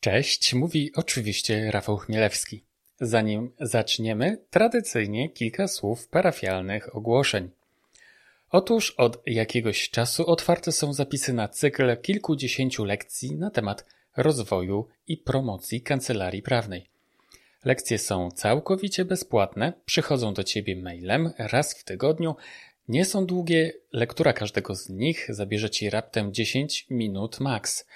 Cześć, mówi oczywiście Rafał Chmielewski. Zanim zaczniemy, tradycyjnie kilka słów parafialnych ogłoszeń. Otóż od jakiegoś czasu otwarte są zapisy na cykl kilkudziesięciu lekcji na temat rozwoju i promocji kancelarii prawnej. Lekcje są całkowicie bezpłatne, przychodzą do Ciebie mailem raz w tygodniu, nie są długie, lektura każdego z nich zabierze Ci raptem 10 minut max.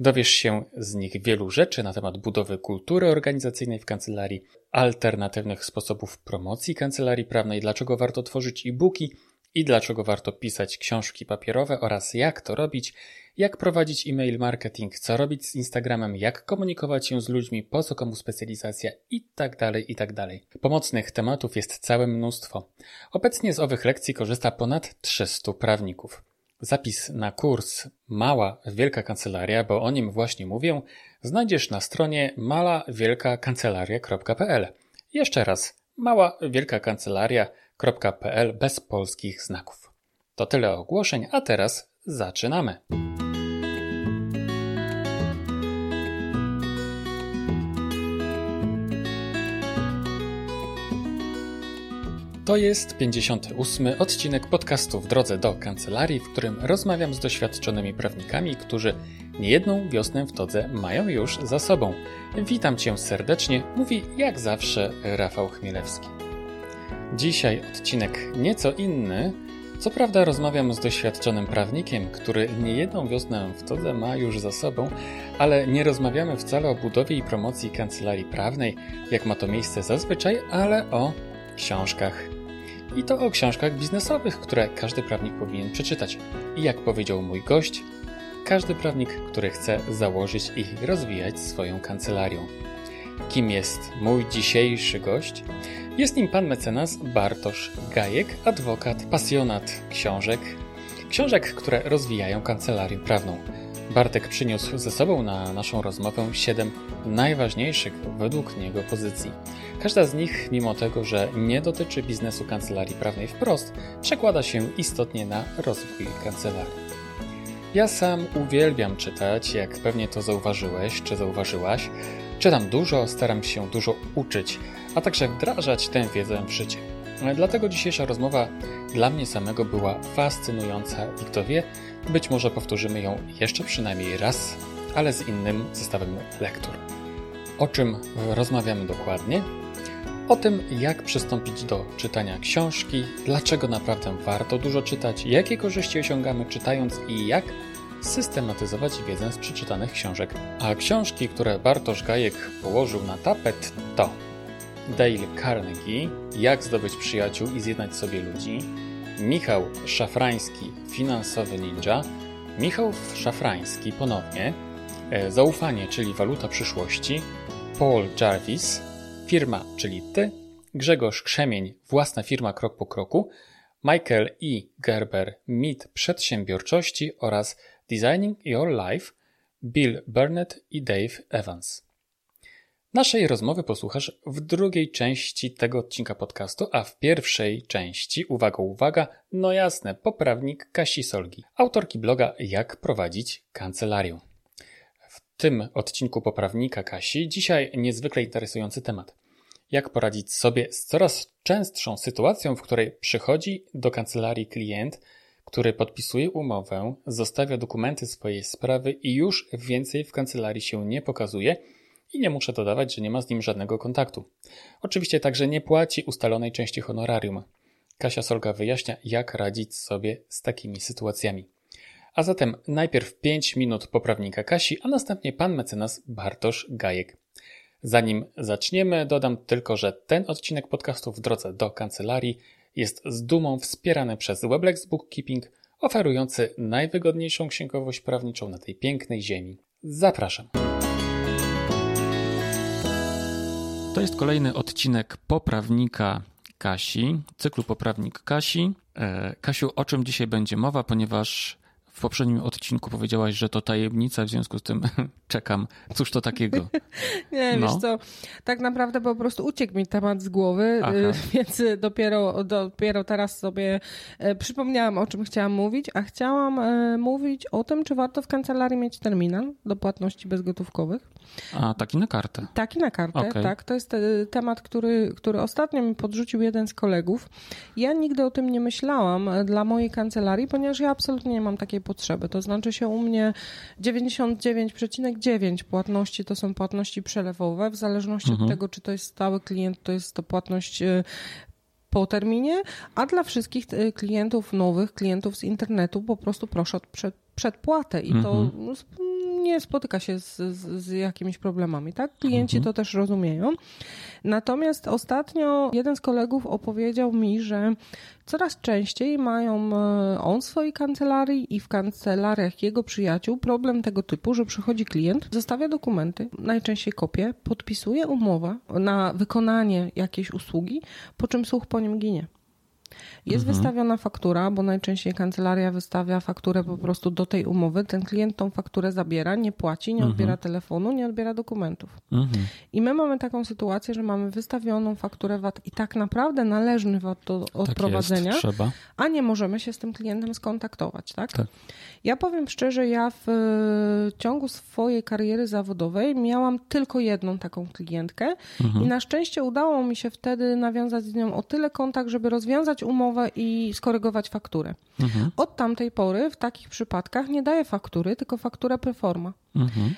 Dowiesz się z nich wielu rzeczy na temat budowy kultury organizacyjnej w kancelarii, alternatywnych sposobów promocji kancelarii prawnej, dlaczego warto tworzyć e-booki i dlaczego warto pisać książki papierowe oraz jak to robić, jak prowadzić e-mail marketing, co robić z Instagramem, jak komunikować się z ludźmi, po co komu specjalizacja i tak dalej, i tak. Pomocnych tematów jest całe mnóstwo. Obecnie z owych lekcji korzysta ponad 300 prawników. Zapis na kurs Mała Wielka Kancelaria, bo o nim właśnie mówię, znajdziesz na stronie malawielkakancelaria.pl. Jeszcze raz, maławielkakancelaria.pl bez polskich znaków. To tyle ogłoszeń, a teraz zaczynamy. To jest 58. odcinek podcastu w drodze do kancelarii, w którym rozmawiam z doświadczonymi prawnikami, którzy niejedną wiosnę w todze mają już za sobą. Witam Cię serdecznie, mówi jak zawsze Rafał Chmielewski. Dzisiaj odcinek nieco inny. Co prawda rozmawiam z doświadczonym prawnikiem, który niejedną wiosnę w todze ma już za sobą, ale nie rozmawiamy wcale o budowie i promocji kancelarii prawnej, jak ma to miejsce zazwyczaj, ale o książkach. I to o książkach biznesowych, które każdy prawnik powinien przeczytać. I jak powiedział mój gość, każdy prawnik, który chce założyć i rozwijać swoją kancelarię. Kim jest mój dzisiejszy gość? Jest nim pan mecenas Bartosz Gajek, adwokat, pasjonat książek, książek, które rozwijają kancelarię prawną. Bartek przyniósł ze sobą na naszą rozmowę siedem najważniejszych według niego pozycji. Każda z nich, mimo tego, że nie dotyczy biznesu kancelarii prawnej wprost, przekłada się istotnie na rozwój kancelarii. Ja sam uwielbiam czytać, jak pewnie to zauważyłeś czy zauważyłaś. Czytam dużo, staram się dużo uczyć, a także wdrażać tę wiedzę w życie. Dlatego dzisiejsza rozmowa dla mnie samego była fascynująca i kto wie, być może powtórzymy ją jeszcze przynajmniej raz, ale z innym zestawem lektur. O czym rozmawiamy dokładnie? O tym, jak przystąpić do czytania książki, dlaczego naprawdę warto dużo czytać, jakie korzyści osiągamy czytając i jak systematyzować wiedzę z przeczytanych książek. A książki, które Bartosz Gajek położył na tapet to Dale Carnegie, Jak zdobyć przyjaciół i zjednać sobie ludzi, Michał Szafrański, Finansowy Ninja, Michał Szafrański ponownie, e, Zaufanie, czyli waluta przyszłości, Paul Jarvis, Firma, czyli Ty, Grzegorz Krzemień, Własna firma krok po kroku, Michael E. Gerber, Mit przedsiębiorczości oraz Designing Your Life, Bill Burnett i Dave Evans. Naszej rozmowy posłuchasz w drugiej części tego odcinka podcastu, a w pierwszej części, uwaga, uwaga, no jasne, poprawnik Kasi Solgi, autorki bloga Jak prowadzić kancelarię. W tym odcinku poprawnika Kasi dzisiaj niezwykle interesujący temat. Jak poradzić sobie z coraz częstszą sytuacją, w której przychodzi do kancelarii klient, który podpisuje umowę, zostawia dokumenty swojej sprawy i już więcej w kancelarii się nie pokazuje – i nie muszę dodawać, że nie ma z nim żadnego kontaktu. Oczywiście także nie płaci ustalonej części honorarium. Kasia Solga wyjaśnia, jak radzić sobie z takimi sytuacjami. A zatem najpierw 5 minut poprawnika Kasi, a następnie pan mecenas Bartosz Gajek. Zanim zaczniemy, dodam tylko, że ten odcinek podcastu w drodze do kancelarii jest z dumą wspierany przez Weblex Bookkeeping, oferujący najwygodniejszą księgowość prawniczą na tej pięknej ziemi. Zapraszam. To jest kolejny odcinek poprawnika Kasi, cyklu Poprawnik Kasi. E, Kasiu, o czym dzisiaj będzie mowa, ponieważ w poprzednim odcinku powiedziałaś, że to tajemnica, w związku z tym czekam. Cóż to takiego? nie, no. wiesz co, tak naprawdę po prostu uciekł mi temat z głowy, Aha. więc dopiero, dopiero teraz sobie przypomniałam, o czym chciałam mówić, a chciałam mówić o tym, czy warto w kancelarii mieć terminal do płatności bezgotówkowych. A, taki na kartę. Taki na kartę, okay. tak. To jest temat, który, który ostatnio mi podrzucił jeden z kolegów. Ja nigdy o tym nie myślałam dla mojej kancelarii, ponieważ ja absolutnie nie mam takiej potrzeby. To znaczy się u mnie 99,9 płatności to są płatności przelewowe, w zależności mhm. od tego, czy to jest stały klient, to jest to płatność y, po terminie, a dla wszystkich y, klientów nowych, klientów z internetu po prostu proszę o przed, przedpłatę i to mhm nie spotyka się z, z, z jakimiś problemami, tak? Klienci mhm. to też rozumieją. Natomiast ostatnio jeden z kolegów opowiedział mi, że coraz częściej mają e, on w swojej kancelarii i w kancelariach jego przyjaciół problem tego typu, że przychodzi klient, zostawia dokumenty, najczęściej kopię, podpisuje umowę na wykonanie jakiejś usługi, po czym słuch po nim ginie. Jest mhm. wystawiona faktura, bo najczęściej kancelaria wystawia fakturę po prostu do tej umowy. Ten klient tą fakturę zabiera, nie płaci, nie odbiera mhm. telefonu, nie odbiera dokumentów. Mhm. I my mamy taką sytuację, że mamy wystawioną fakturę VAT i tak naprawdę należny VAT do odprowadzenia, tak jest, a nie możemy się z tym klientem skontaktować, tak? tak? Ja powiem szczerze, ja w e, ciągu swojej kariery zawodowej miałam tylko jedną taką klientkę mhm. i na szczęście udało mi się wtedy nawiązać z nią o tyle kontakt, żeby rozwiązać umowę i skorygować fakturę. Mhm. Od tamtej pory w takich przypadkach nie daję faktury, tylko fakturę preforma. Mhm.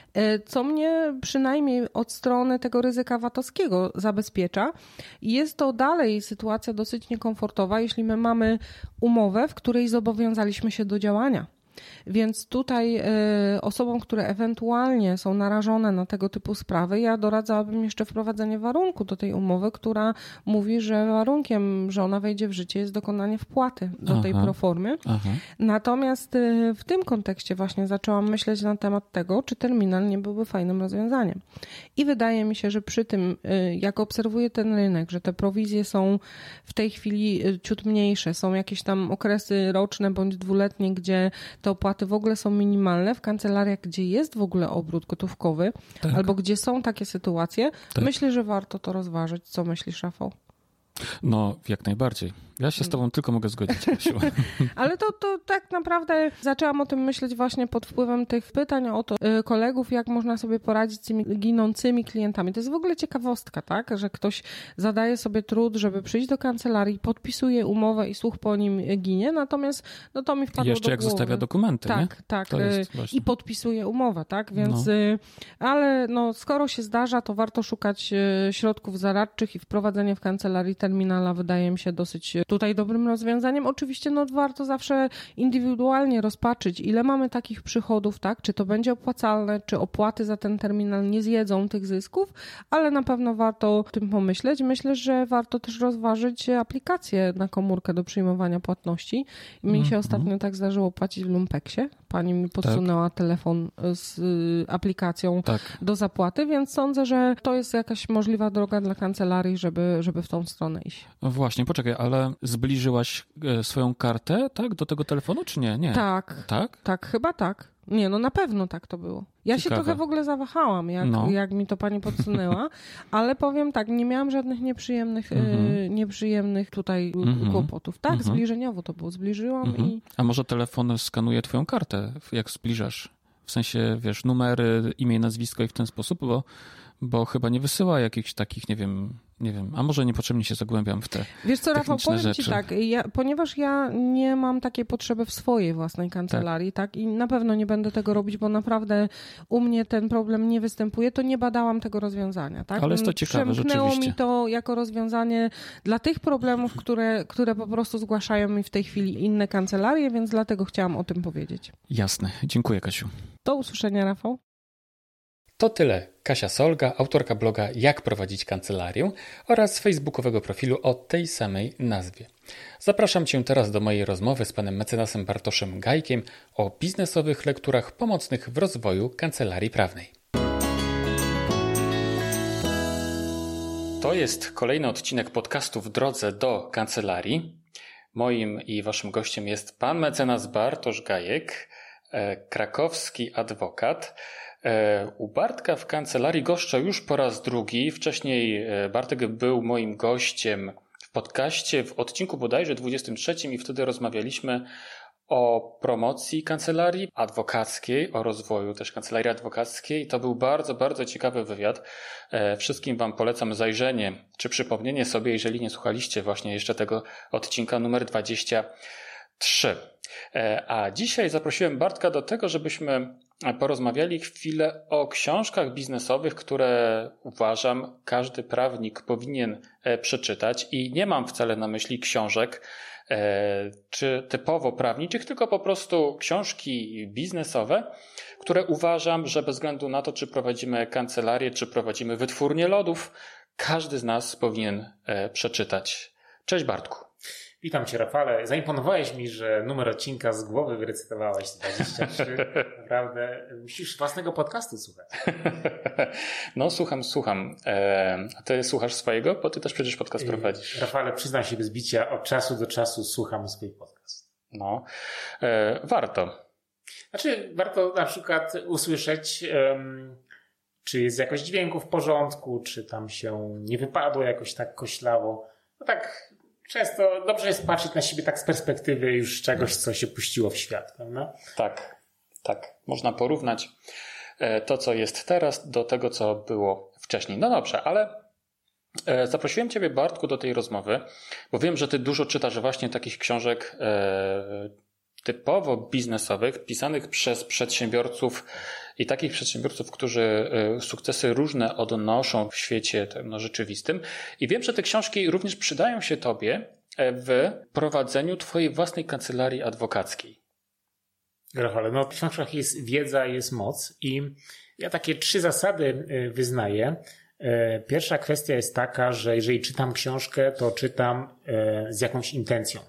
Co mnie przynajmniej od strony tego ryzyka VAT-owskiego zabezpiecza. Jest to dalej sytuacja dosyć niekomfortowa, jeśli my mamy umowę, w której zobowiązaliśmy się do działania. Więc tutaj e, osobom, które ewentualnie są narażone na tego typu sprawy, ja doradzałabym jeszcze wprowadzenie warunku do tej umowy, która mówi, że warunkiem, że ona wejdzie w życie jest dokonanie wpłaty do aha, tej proformy. Aha. Natomiast e, w tym kontekście właśnie zaczęłam myśleć na temat tego, czy terminal nie byłby fajnym rozwiązaniem. I wydaje mi się, że przy tym, e, jak obserwuję ten rynek, że te prowizje są w tej chwili ciut mniejsze, są jakieś tam okresy roczne bądź dwuletnie, gdzie te opłaty w ogóle są minimalne w kancelariach, gdzie jest w ogóle obrót gotówkowy, tak. albo gdzie są takie sytuacje, tak. myślę, że warto to rozważyć. Co myślisz, Rafał? No, jak najbardziej. Ja się z tobą tylko mogę zgodzić, Ale to, to tak naprawdę zaczęłam o tym myśleć właśnie pod wpływem tych pytań od y, kolegów, jak można sobie poradzić z tymi ginącymi klientami. To jest w ogóle ciekawostka, tak? Że ktoś zadaje sobie trud, żeby przyjść do kancelarii, podpisuje umowę i słuch po nim ginie, natomiast no to mi wpadło I jeszcze do jak głowy. zostawia dokumenty, Tak, nie? tak. Y, I podpisuje umowę, tak? Więc, no. Y, ale no skoro się zdarza, to warto szukać środków zaradczych i wprowadzenie w kancelarii terminala wydaje mi się dosyć tutaj dobrym rozwiązaniem. Oczywiście no, warto zawsze indywidualnie rozpatrzyć, ile mamy takich przychodów, tak? Czy to będzie opłacalne, czy opłaty za ten terminal nie zjedzą tych zysków, ale na pewno warto o tym pomyśleć. Myślę, że warto też rozważyć aplikację na komórkę do przyjmowania płatności. Mi się mm -hmm. ostatnio tak zdarzyło płacić w Lumpeksie. Pani mi podsunęła tak. telefon z y, aplikacją tak. do zapłaty, więc sądzę, że to jest jakaś możliwa droga dla kancelarii, żeby, żeby w tą stronę No właśnie, poczekaj, ale zbliżyłaś e, swoją kartę, tak, do tego telefonu, czy nie? Nie. Tak. Tak? Tak, chyba tak. Nie, no na pewno tak to było. Ja Ciekawe. się trochę w ogóle zawahałam, jak, no. jak mi to pani podsunęła, ale powiem tak, nie miałam żadnych nieprzyjemnych, mm -hmm. y, nieprzyjemnych tutaj mm -hmm. kłopotów. Tak, mm -hmm. zbliżeniowo to było. Zbliżyłam mhm. i... A może telefon skanuje twoją kartę, jak zbliżasz? W sensie, wiesz, numery, imię, nazwisko i w ten sposób, bo, bo chyba nie wysyła jakichś takich, nie wiem, nie wiem, a może niepotrzebnie się zagłębiam w te Wiesz co, Rafał, powiem rzeczy. ci tak, ja, ponieważ ja nie mam takiej potrzeby w swojej własnej kancelarii, tak. tak, i na pewno nie będę tego robić, bo naprawdę u mnie ten problem nie występuje, to nie badałam tego rozwiązania, tak. Ale jest to ciekawe, Przemknęło mi to jako rozwiązanie dla tych problemów, które, które po prostu zgłaszają mi w tej chwili inne kancelarie, więc dlatego chciałam o tym powiedzieć. Jasne. Dziękuję, Kasiu. Do usłyszenia, Rafał. To tyle. Kasia Solga, autorka bloga Jak prowadzić kancelarię oraz facebookowego profilu o tej samej nazwie. Zapraszam Cię teraz do mojej rozmowy z panem mecenasem Bartoszem Gajkiem o biznesowych lekturach pomocnych w rozwoju kancelarii prawnej. To jest kolejny odcinek podcastu w drodze do kancelarii. Moim i waszym gościem jest pan mecenas Bartosz Gajek, e, krakowski adwokat u Bartka w kancelarii goszczę już po raz drugi. Wcześniej e, Bartek był moim gościem w podcaście w odcinku bodajże 23 i wtedy rozmawialiśmy o promocji kancelarii adwokackiej, o rozwoju też kancelarii adwokackiej. To był bardzo, bardzo ciekawy wywiad. E, wszystkim Wam polecam zajrzenie czy przypomnienie sobie, jeżeli nie słuchaliście właśnie jeszcze tego odcinka numer 23. A dzisiaj zaprosiłem Bartka do tego, żebyśmy porozmawiali chwilę o książkach biznesowych, które uważam każdy prawnik powinien e, przeczytać i nie mam wcale na myśli książek e, czy typowo prawniczych, tylko po prostu książki biznesowe, które uważam, że bez względu na to, czy prowadzimy kancelarię, czy prowadzimy wytwórnię lodów, każdy z nas powinien e, przeczytać. Cześć Bartku. Witam Cię, Rafale. Zaimponowałeś mi, że numer odcinka z głowy wyrecytowałeś 23. Naprawdę musisz własnego podcastu słuchać. No, słucham, słucham. E, a ty słuchasz swojego? Bo ty też przecież podcast prowadzisz. Rafale, przyznam się bez bicia, od czasu do czasu słucham swój podcast. No, e, warto. Znaczy, warto na przykład usłyszeć, um, czy jest jakoś dźwięku w porządku, czy tam się nie wypadło jakoś tak koślawo. No tak, często dobrze jest patrzeć na siebie tak z perspektywy już czegoś, co się puściło w świat, prawda? Tak, tak. Można porównać e, to, co jest teraz, do tego, co było wcześniej. No dobrze, ale e, zaprosiłem Ciebie, Bartku, do tej rozmowy, bo wiem, że Ty dużo czytasz właśnie takich książek e, typowo biznesowych, pisanych przez przedsiębiorców i takich przedsiębiorców, którzy y, sukcesy różne odnoszą w świecie no, rzeczywistym. I wiem, że te książki również przydają się Tobie e, w prowadzeniu Twojej własnej kancelarii adwokackiej. Rafale, no w książkach jest wiedza, jest moc i ja takie trzy zasady y, wyznaję. E, pierwsza kwestia jest taka, że jeżeli czytam książkę, to czytam e, z jakąś intencją.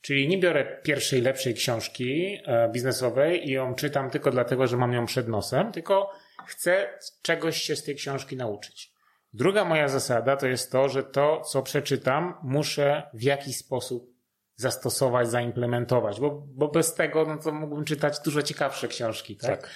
Czyli nie biorę pierwszej lepszej książki e, biznesowej i ją czytam tylko dlatego, że mam ją przed nosem, tylko chcę czegoś się z tej książki nauczyć. Druga moja zasada to jest to, że to, co przeczytam, muszę w jakiś sposób zastosować, zaimplementować, bo, bo bez tego, no to mógłbym czytać dużo ciekawsze książki, tak? tak.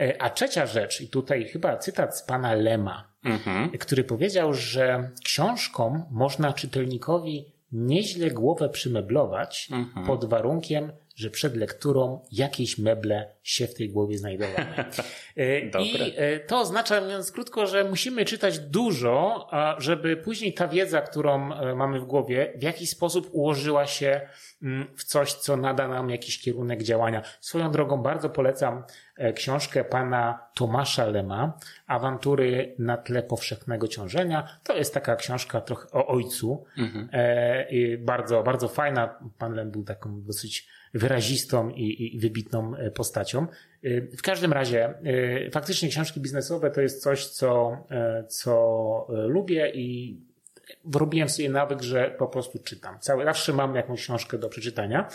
E, a trzecia rzecz, i tutaj chyba cytat z pana Lema, mhm. który powiedział, że książką można czytelnikowi nieźle głowę przymeblować mhm. pod warunkiem, że przed lekturą jakieś meble się w tej głowie znajdowały. E, I e, to oznacza, mówiąc krótko, że musimy czytać dużo, żeby później ta wiedza, którą e, mamy w głowie, w jakiś sposób ułożyła się mm, w coś, co nada nam jakiś kierunek działania. Swoją drogą bardzo polecam książkę pana Tomasza Lema, Awantury na tle powszechnego ciążenia. To jest taka książka trochę o ojcu. Mhm. Bardzo, bardzo fajna. Pan Lem był taką dosyć wyrazistą i, i wybitną e, postacią. E, w każdym razie, e, faktycznie książki biznesowe to jest coś, co, co lubię i robiłem sobie nawyk, że po prostu czytam. Cały, zawsze mam jakąś książkę do przeczytania.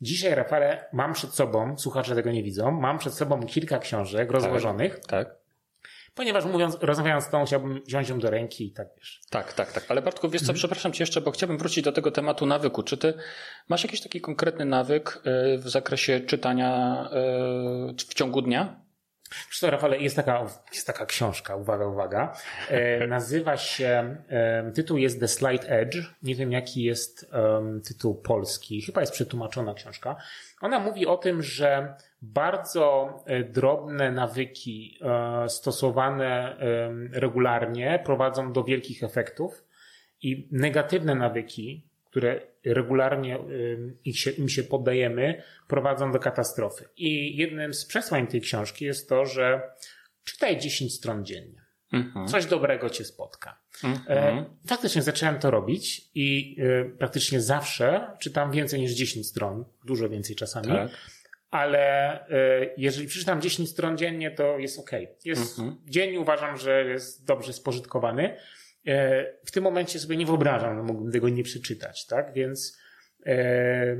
Dzisiaj, Rafale, mam przed sobą, słuchacze tego nie widzą, mam przed sobą kilka książek rozłożonych. Tak. tak ponieważ mówiąc, rozmawiając z tą, chciałbym wziąć ją do ręki i tak wiesz. Tak, tak, tak. Ale Bartku, wiesz co, mhm. przepraszam cię jeszcze, bo chciałbym wrócić do tego tematu nawyku. Czy ty masz jakiś taki konkretny nawyk y, w zakresie czytania y, w ciągu dnia? Co, Rafale, jest taka, jest taka książka, uwaga, uwaga. E, nazywa się, e, tytuł jest The Slight Edge. Nie wiem, jaki jest e, tytuł polski. Chyba jest przetłumaczona książka. Ona mówi o tym, że bardzo e, drobne nawyki e, stosowane regularnie prowadzą do wielkich efektów i negatywne nawyki, które regularnie im się, im się poddajemy, prowadzą do katastrofy. I jednym z przesłań tej książki jest to, że czytaj 10 stron dziennie. Mhm. Coś dobrego cię spotka. Mhm. E, faktycznie zacząłem to robić i praktycznie zawsze czytam więcej niż 10 stron, dużo więcej czasami. Tak ale e, jeżeli przeczytam 10 stron dziennie, to jest ok. Jest, mhm. Dzień uważam, że jest dobrze spożytkowany. E, w tym momencie sobie nie wyobrażam, że mógłbym tego nie przeczytać, tak? Więc e,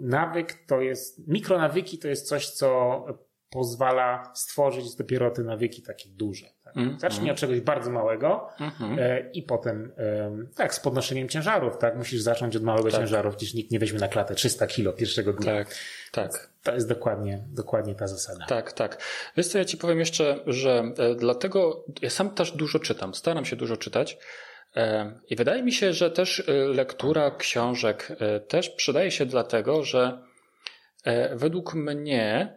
nawyk to jest, mikronawyki to jest coś, co pozwala stworzyć dopiero te nawyki takie duże. Tak? Mm, Zacznij od czegoś bardzo małego mm, e, i potem e, tak, z podnoszeniem ciężarów, tak? Musisz zacząć od małego tak. ciężaru, przecież nikt nie weźmie na klatę 300 kilo pierwszego dnia. Tak, tak. To jest dokładnie, dokładnie ta zasada. Tak, tak. Wiesz co, ja ci powiem jeszcze, że e, dlatego ja sam też dużo czytam, staram się dużo czytać, e, i wydaje mi się, że też e, lektura książek e, też przydaje się dlatego, że według mnie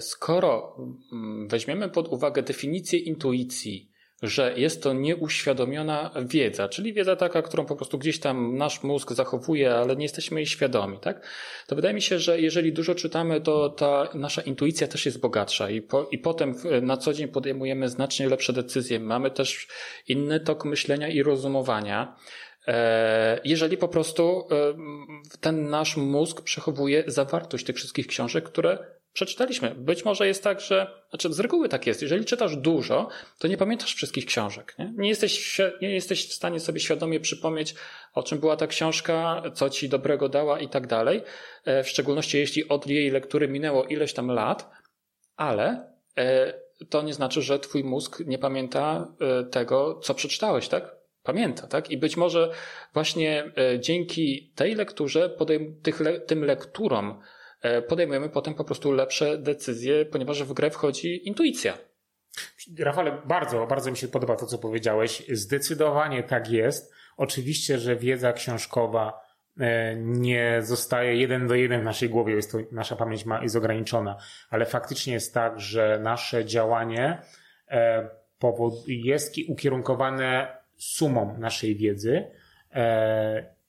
skoro mm, weźmiemy pod uwagę definicję intuicji, że jest to nieuświadomiona wiedza, czyli wiedza taka, którą po prostu gdzieś tam nasz mózg zachowuje, ale nie jesteśmy jej świadomi, tak? To wydaje mi się, że jeżeli dużo czytamy, to ta nasza intuicja też jest bogatsza i, po, i potem na co dzień podejmujemy znacznie lepsze decyzje. Mamy też inny tok myślenia i rozumowania. E, jeżeli po prostu e, ten nasz mózg przechowuje zawartość tych wszystkich książek, które przeczytaliśmy. Być może jest tak, że, znaczy z reguły tak jest, jeżeli czytasz dużo, to nie pamiętasz wszystkich książek. Nie, nie, jesteś, nie jesteś w stanie sobie świadomie przypomnieć, o czym była ta książka, co ci dobrego dała i tak dalej. E, w szczególności jeśli od jej lektury minęło ileś tam lat, ale e, to nie znaczy, że twój mózg nie pamięta e, tego, co przeczytałeś, tak? Pamięta, tak? I być może właśnie dzięki tej lekturze, tym lekturom, podejmujemy potem po prostu lepsze decyzje, ponieważ w grę wchodzi intuicja. Rafale, bardzo, bardzo mi się podoba to, co powiedziałeś. Zdecydowanie tak jest. Oczywiście, że wiedza książkowa e, nie zostaje jeden do jeden w naszej głowie, jest to, nasza pamięć ma, jest ograniczona, ale faktycznie jest tak, że nasze działanie e, jest ukierunkowane sumą naszej wiedzy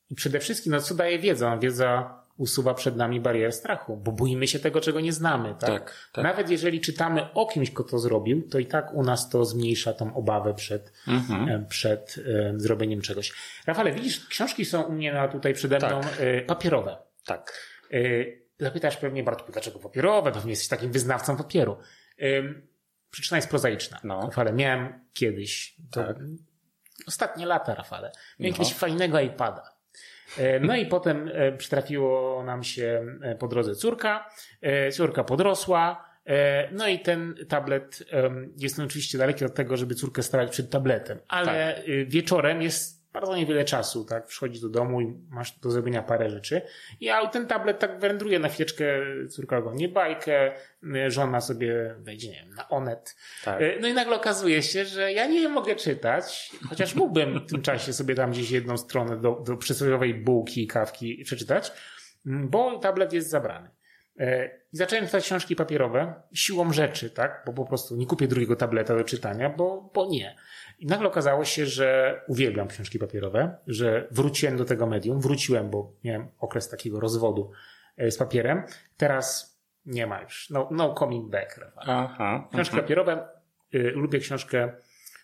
i przede wszystkim, no co daje wiedza? Wiedza usuwa przed nami barierę strachu, bo boimy się tego, czego nie znamy. Tak? tak, tak. Nawet jeżeli czytamy o kimś, kto to zrobił, to i tak u nas to zmniejsza tą obawę przed, mhm. Przed e, zrobieniem czegoś. Rafale, widzisz, książki są u mnie na, tutaj przede mną tak. e, papierowe. Tak. E, zapytasz pewnie, Bartku, dlaczego papierowe? Pewnie jesteś takim wyznawcą papieru. Przyczyna jest prozaiczna. No. Rafale, miałem kiedyś, tak. ostatnie lata, Rafale, miałem no. jakiegoś fajnego iPada. E, no i potem e, przytrafiło nam się e, po drodze córka. Córka podrosła. No i ten tablet jest oczywiście daleki od tego, żeby córkę stawiać przed tabletem, ale tak. wieczorem jest bardzo niewiele czasu, tak? Przychodzi do domu i masz do zrobienia parę rzeczy. I a ten tablet tak wędruje na chwileczkę, córka go nie bajkę, żona sobie wejdzie, nie wiem, na Onet. Tak. E, no i nagle okazuje się, że ja nie mogę czytać, chociaż mógłbym w tym czasie sobie tam gdzieś jedną stronę do, do przysłowiowej bułki i kawki przeczytać, bo tablet jest zabrany. E, I zacząłem czytać książki papierowe siłą rzeczy, tak? Bo po prostu nie kupię drugiego tableta do czytania, bo, bo nie. I nagle okazało się, że uwielbiam książki papierowe, że wróciłem do tego medium, wróciłem, bo miałem okres takiego rozwodu e, z papierem. Teraz nie ma już. No, no coming back. Aha, książki aha. papierowe. Y, lubię książkę,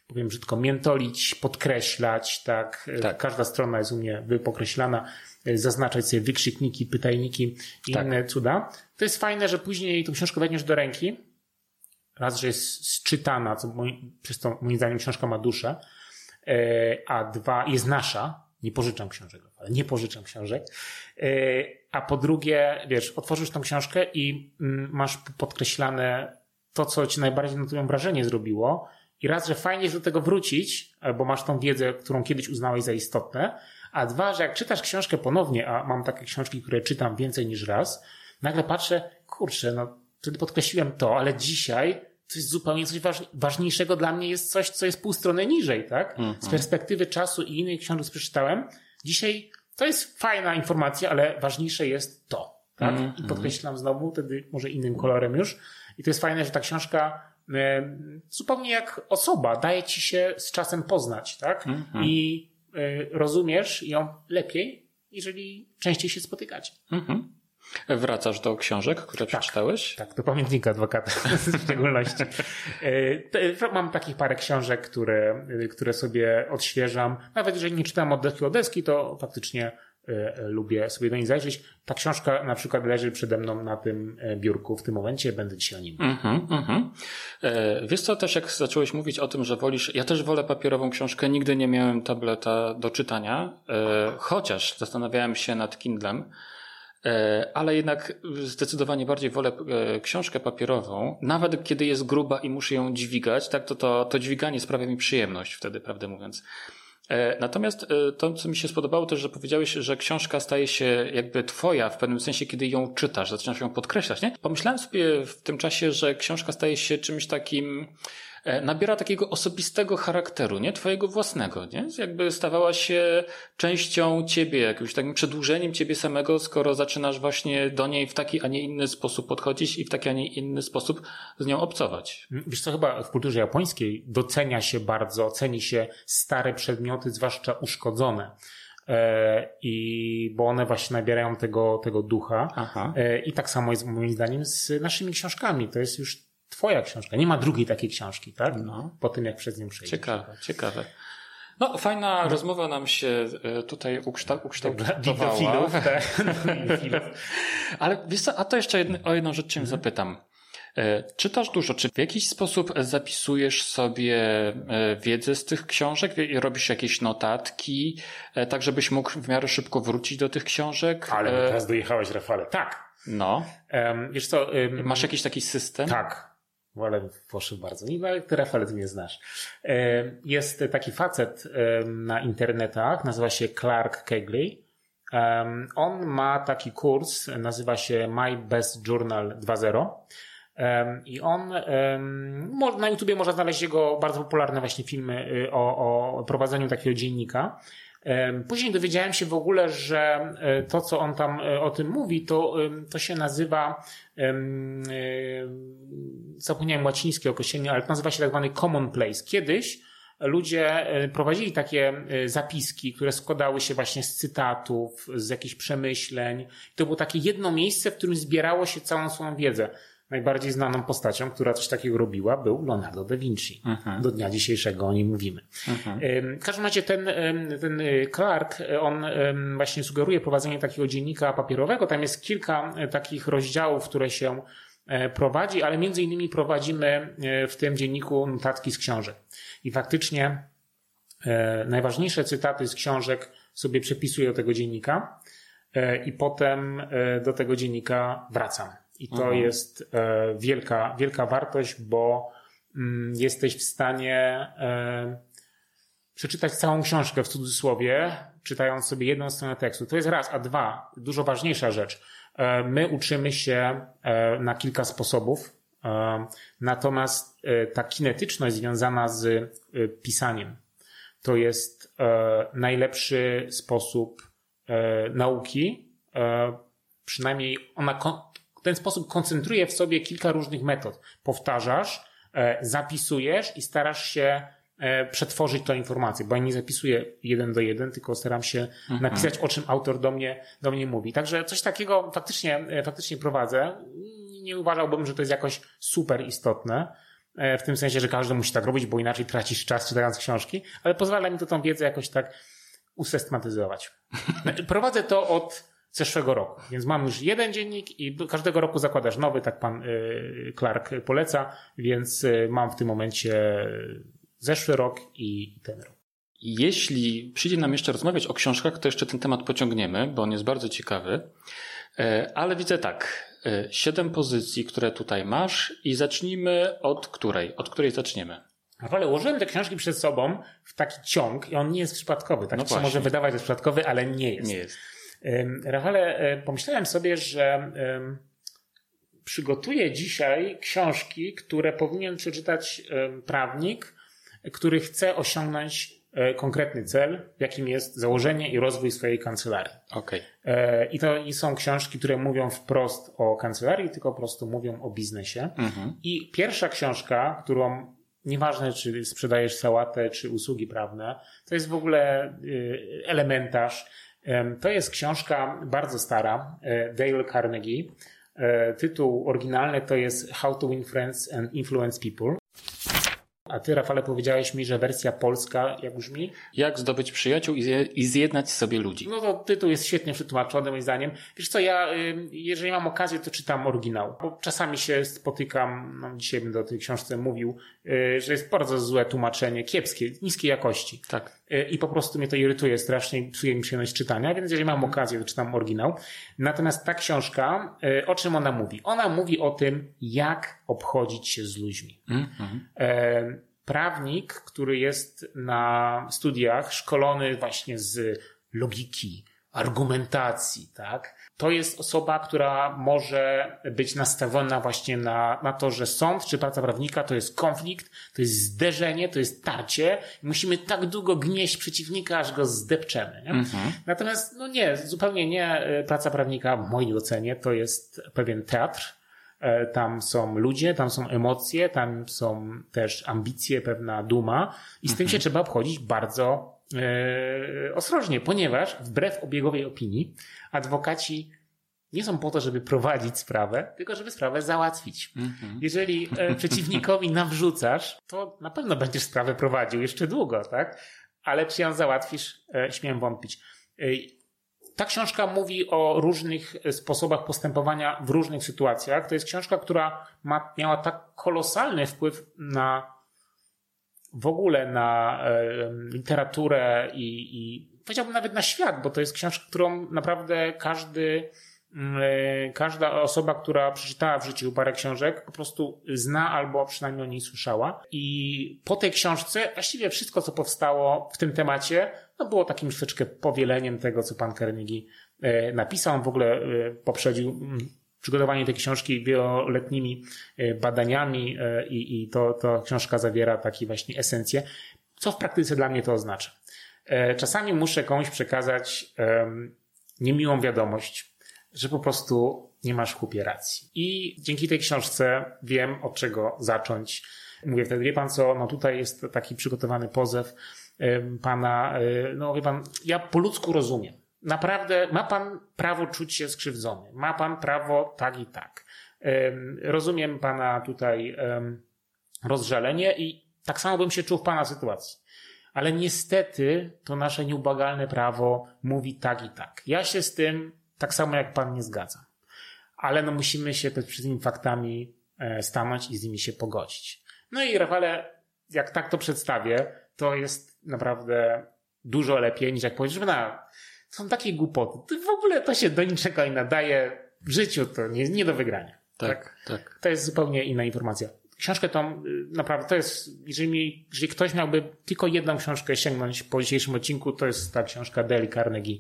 powiem brzydko, miętolić, podkreślać, tak? tak. Każda strona jest u mnie wypokreślana, zaznaczać sobie wykrzykniki, pytajniki i tak. inne cuda. To jest fajne, że później tą książkę weźmiesz do ręki, raz, że jest czytana, co przez to moim zdaniem książka ma duszę, e, a dwa, jest nasza, nie pożyczam książek, ale nie pożyczam książek, e, a po drugie, wiesz, otworzysz tą książkę i mm, masz podkreślane to, co ci najbardziej na twoją wrażenie zrobiło. I raz, że fajnie jest do tego wrócić, bo masz tą wiedzę, którą kiedyś uznałeś za istotne, a dwa, że jak czytasz książkę ponownie, a mam takie książki, które czytam więcej niż raz, nagle patrzę, kurczę, no wtedy podkreśliłem to, ale dzisiaj coś zupełnie coś ważniejszego dla mnie jest coś, co jest pół strony niżej, tak? Mm -hmm. Z perspektywy czasu i innych książek przeczytałem. Dzisiaj to jest fajna informacja, ale ważniejsze jest to, tak? Mm -hmm. I podkreślam znowu, wtedy może innym kolorem już. I to jest fajne, że ta książka e, zupełnie jak osoba daje ci się z czasem poznać, tak? Mm -hmm. I e, rozumiesz ją lepiej, jeżeli częściej się spotykacie. Mhm. Wracasz do książek, które tak, przeczytałeś? Tak, do pamiętnika adwokata w szczególności. E, mam takich parę książek, które, które sobie odświeżam. Nawet jeżeli nie czytam od deski do deski, to faktycznie e, lubię sobie do niej zajrzeć. Ta książka na przykład leży przede mną na tym e, biurku w tym momencie, będę dzisiaj o nim mówił. Mm -hmm, mm -hmm. Wiesz co, też jak zacząłeś mówić o tym, że wolisz, ja też wolę papierową książkę, nigdy nie miałem tableta do czytania, chociaż zastanawiałem się nad Kindlem, E, ale jednak zdecydowanie bardziej wolę e, książkę papierową, nawet kiedy jest gruba i muszę ją dźwigać, tak, to, to, to dźwiganie sprawia mi przyjemność wtedy, prawdę mówiąc. E, natomiast to, co mi się spodobało też, że powiedziałeś, że książka staje się jakby twoja w pewnym sensie, kiedy ją czytasz, zaczynasz ją podkreślać, nie? Pomyślałem sobie w tym czasie, że książka staje się czymś takim, E, nabiera takiego osobistego charakteru, nie? Twojego własnego, nie? Jakby stawała się częścią ciebie, jakimś takim przedłużeniem ciebie samego, skoro zaczynasz właśnie do niej w taki, a nie inny sposób podchodzić i w taki, a nie inny sposób z nią obcować. Wiesz co, chyba w kulturze japońskiej docenia się bardzo, ceni się stare przedmioty, zwłaszcza uszkodzone e, i bo one właśnie nabierają tego, tego ducha. Aha. E, I tak samo jest moim zdaniem z naszymi książkami. To jest już twoja książka. Nie ma drugiej takiej książki, tak? No. Po tym, jak przez nią przejdziesz. Ciekawe, ciekawe. No, fajna no. rozmowa nam się e, tutaj ukształ, ukształtowała. Tak. Ale wiesz co, a to jeszcze jedno, o jedną rzecz cię mhm. zapytam. E, czytasz dużo, czy w jakiś sposób zapisujesz sobie e, wiedzę z tych książek? Robisz jakieś notatki, tak żebyś mógł w miarę szybko wrócić do tych książek? Ale teraz dojechałeś, Rafale. Tak. No. Um, wiesz co? Um, Masz jakiś taki system? Tak ale poszły bardzo. Rafale, ty mnie znasz. E, jest taki facet na internetach, nazywa się Clark Kegley. On ma taki kurs, nazywa się My Best Journal 2.0. I on, na YouTubie można znaleźć jego bardzo popularne właśnie filmy y, o, o prowadzeniu takiego dziennika. Później dowiedziałem się w ogóle, że e, to, co on tam e, o tym mówi, to, to się nazywa, e, zapomniałem łacińskie określenie, ale to nazywa się tak zwany commonplace. Kiedyś ludzie prowadzili takie zapiski, które składały się właśnie z cytatów, z jakichś przemyśleń. To było takie jedno miejsce, w którym zbierało się całą swoją wiedzę. Najbardziej znaną postacią, która coś takiego robiła, był Leonardo da Vinci. Mhm. Do dnia dzisiejszego o nim mówimy. Mhm. W każdym razie ten, ten y, Clark, on właśnie sugeruje prowadzenie takiego dziennika papierowego. Tam jest kilka e, takich rozdziałów, które się e, prowadzi, ale między innymi prowadzimy e, w tym dzienniku notatki z książek. I faktycznie najważniejsze cytaty z książek sobie przepisuję do tego dziennika i potem do tego dziennika wracam. I to mhm. jest e, wielka, wielka wartość, bo mm, jesteś w stanie e, przeczytać całą książkę w cudzysłowie, czytając sobie jedną stronę tekstu. To jest raz, a dwa, dużo ważniejsza rzecz. E, my uczymy się na kilka sposobów, natomiast ta kinetyczność związana z pisaniem to jest najlepszy sposób nauki, przynajmniej ona w ten sposób koncentruje w sobie kilka różnych metod. Powtarzasz, e, zapisujesz i starasz się e, przetworzyć tę informację, bo ja nie zapisuję jeden do jeden, tylko staram się mhm. napisać, o czym autor do mnie, do mnie mówi. Także coś takiego faktycznie, e, faktycznie prowadzę. Nie uważałbym, że to jest jakoś super istotne. W tym sensie, że każdy musi tak robić, bo inaczej tracisz czas czytając książki, ale pozwala mi to tą wiedzę jakoś tak usystematyzować. Prowadzę to od zeszłego roku. Więc mam już jeden dziennik i każdego roku zakładasz nowy, tak pan y, Clark poleca, więc y, mam w tym momencie zeszły rok i ten rok. Jeśli przyjdzie nam jeszcze rozmawiać o książkach, to jeszcze ten temat pociągniemy, bo on jest bardzo ciekawy. E, ale widzę tak, e, siedem pozycji, które tutaj masz i zacznijmy od której? Od której zaczniemy? Ale ułożyłem te książki przed sobą w taki ciąg i on nie jest przypadkowy. Tak no się może wydawać, że jest przypadkowy, ale nie jest. Nie jest. Rafale, e, pomyślałem sobie, że przygotuję dzisiaj książki, które powinien przeczytać prawnik, który chce osiągnąć e, konkretny cel, jakim jest założenie i rozwój swojej kancelarii. Okay. E, I to nie są książki, które mówią wprost o kancelarii, tylko po prostu mówią o biznesie. Mhm. I pierwsza książka, którą nieważne czy sprzedajesz sałatę, czy usługi prawne, to jest w ogóle y, elementarz to jest książka bardzo stara, e, Dale Carnegie. E, tytuł oryginalny to jest How to Win Friends and Influence People. A ty, Rafale, powiedziałeś mi, że wersja polska, jak brzmi? Jak zdobyć przyjaciół i zjednać sobie ludzi. No to tytuł jest świetnie przetłumaczony, moim zdaniem. Wiesz co, ja, jeżeli mam okazję, to czytam oryginał. Bo czasami się spotykam, no dzisiaj będę o tej książce mówił, y, że jest bardzo złe tłumaczenie, kiepskie, niskiej jakości. Tak. Y, I po prostu mnie to irytuje strasznie i psuje mi przyjemność czytania, więc jeżeli mam okazję, to czytam oryginał. Natomiast ta książka, y, o czym ona mówi? Ona mówi o tym, jak obchodzić się z ludźmi. Mhm. Prawnik, który jest na studiach szkolony właśnie z logiki, argumentacji, tak? To jest osoba, która może być nastawiona właśnie na, na to, że sąd czy praca prawnika to jest konflikt, to jest zderzenie, to jest tarcie. Musimy tak długo gnieść przeciwnika, aż go zdepczemy. Nie? Mhm. Natomiast, no nie, zupełnie nie. Praca prawnika, w mojej ocenie, to jest pewien teatr. E, tam są ludzie, tam są emocje, tam są też ambicje, pewna duma i z mhm. tym się trzeba obchodzić bardzo E, ostrożnie, ponieważ wbrew obiegowej opinii adwokaci nie są po to, żeby prowadzić sprawę, tylko żeby sprawę załatwić. Mhm. Jeżeli e, przeciwnikowi nawrzucasz, to na pewno będziesz sprawę prowadził jeszcze długo, tak? Ale czy ją załatwisz, e, śmiem wątpić. Ta książka mówi o różnych sposobach postępowania w różnych sytuacjach. To jest książka, która ma, miała tak kolosalny wpływ na w ogóle na literaturę i, i powiedziałbym nawet na świat, bo to jest książka, którą naprawdę każdy, mm, e, każda osoba, która przeczytała w życiu parę książek, po prostu zna albo przynajmniej o niej słyszała. I po tej książce właściwie wszystko, co powstało w tym temacie, no było takim troszeczkę powieleniem tego, co pan Carnegie e, napisał. On w ogóle e, poprzedził mm, przygotowanie tej książki wieloletnimi badaniami i, i to, to książka zawiera takie właśnie esencje. Co w praktyce dla mnie to oznacza? E, czasami muszę komuś przekazać niemiłą wiadomość, że po prostu nie masz kupie racji. I dzięki tej książce wiem, od czego zacząć. Mówię wtedy, wie pan co, no tutaj jest taki przygotowany pozew pana, no wie pan, ja po ludzku rozumiem naprawdę ma pan prawo czuć się skrzywdzony. Ma pan prawo tak i tak. Rozumiem pana tutaj rozżalenie i tak samo bym się czuł w pana sytuacji. Ale niestety to nasze nieubagalne prawo mówi tak i tak. Ja się z tym tak samo jak pan nie zgadzam. Ale no musimy się też przed tymi faktami e, stanąć i z nimi się pogodzić. No i Rafale, jak tak to przedstawię, to jest naprawdę dużo lepiej niż jak powiesz, że na są takie głupoty. W ogóle to się do niczego nie nadaje. W życiu to nie, nie do wygrania. Tak, tak, tak. To jest zupełnie inna informacja. Książkę tą y, naprawdę to jest, jeżeli, jeżeli ktoś miałby tylko jedną książkę sięgnąć po dzisiejszym odcinku, to jest ta książka Dale Carnegie.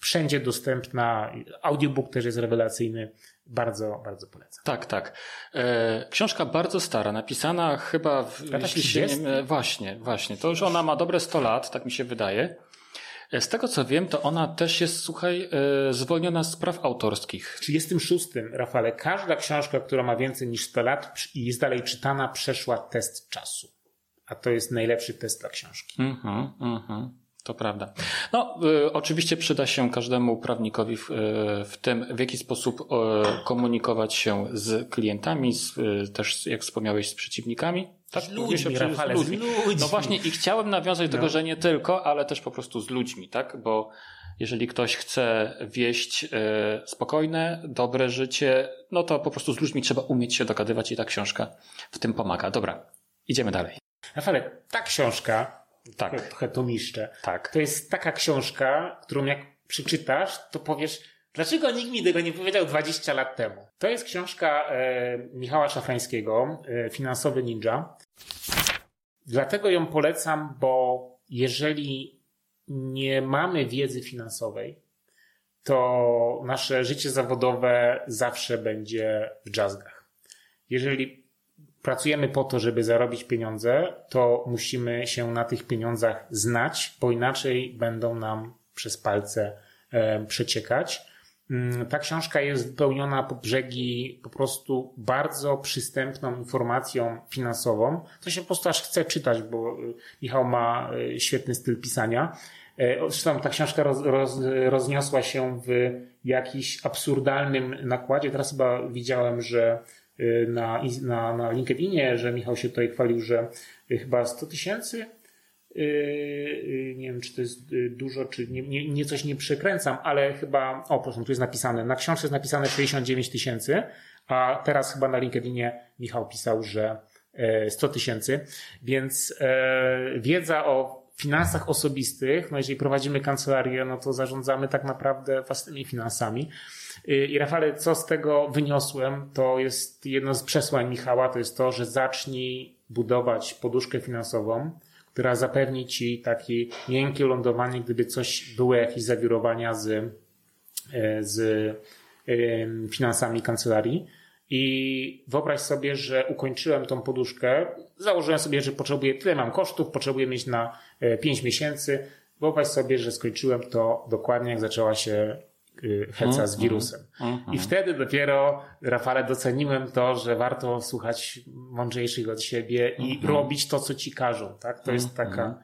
Wszędzie dostępna. Audiobook też jest rewelacyjny. Bardzo, bardzo polecam. Tak, tak. E, książka bardzo stara, napisana chyba w, jeśli się nie, właśnie, właśnie. To już ona ma dobre 100 lat, tak mi się wydaje. Z tego co wiem, to ona też jest, słuchaj, e, zwolniona z praw autorskich. W 36, Rafale, każda książka, która ma więcej niż 100 lat i jest dalej czytana, przeszła test czasu. A to jest najlepszy test dla książki. Mhm, mhm. To prawda. No, y, oczywiście przyda się każdemu prawnikowi w, y, w, tym, w jaki sposób y, komunikować się z klientami, z, też, jak wspomniałeś, z przeciwnikami. Tak, z ludźmi, Rafale, z ludźmi. z ludźmi. No właśnie i chciałem nawiązać do no. tego, że nie tylko, ale też po prostu z ludźmi, tak? Bo jeżeli ktoś chce wieść spokojne, dobre życie, no to po prostu z ludźmi trzeba umieć się dogadywać i ta książka w tym pomaga. Dobra, idziemy dalej. Rafale, ta książka tak. trochę tomiszcze. Tak. To jest taka książka, którą jak przeczytasz, to powiesz, dlaczego nikt mi tego nie powiedział 20 lat temu. To jest książka e, Michała Szafrańskiego, e, Finansowy Ninja. Dlatego ją polecam, bo jeżeli nie mamy wiedzy finansowej, to nasze życie zawodowe zawsze będzie w jazzgach. Jeżeli pracujemy po to, żeby zarobić pieniądze, to musimy się na tych pieniądzach znać, bo inaczej będą nam przez palce e, przeciekać. Mm, ta książka jest wypełniona po brzegi po prostu bardzo przystępną informacją finansową. To się po prostu aż chce czytać, bo e, Michał ma e, świetny styl pisania. Zresztą ta książka roz, roz, rozniosła się w jakiś absurdalnym nakładzie. Teraz chyba widziałem, że na, na, na LinkedInie, że Michał się tutaj chwalił, że chyba 100 tysięcy. Y, nie wiem, czy to jest y, dużo, czy nie, nie, nie coś nie przekręcam, ale chyba, o proszę, tu jest napisane, na książce jest napisane 69 tysięcy, a teraz chyba na LinkedInie Michał pisał, że 100 tysięcy, więc wiedza o finansach osobistych, no jeżeli prowadzimy kancelarię, no to zarządzamy tak naprawdę własnymi finansami. I Rafale, co z tego wyniosłem, to jest jedno z przesłań Michała, to jest to, że zacznij budować poduszkę finansową, która zapewni ci takie miękkie lądowanie, gdyby coś było jakieś zawirowania z, e, z finansami kancelarii. I wyobraź sobie, że ukończyłem tą poduszkę, założyłem sobie, że potrzebuję tyle mam kosztów, potrzebuję mieć na 5 e, miesięcy. Wyobraź sobie, że skończyłem to dokładnie jak zaczęła się Y, heca z mhm, wirusem. Mhm. I wtedy dopiero, Rafale, doceniłem to, że warto słuchać mądrzejszych od siebie i mhm. robić to, co ci każą. Tak? To jest taka,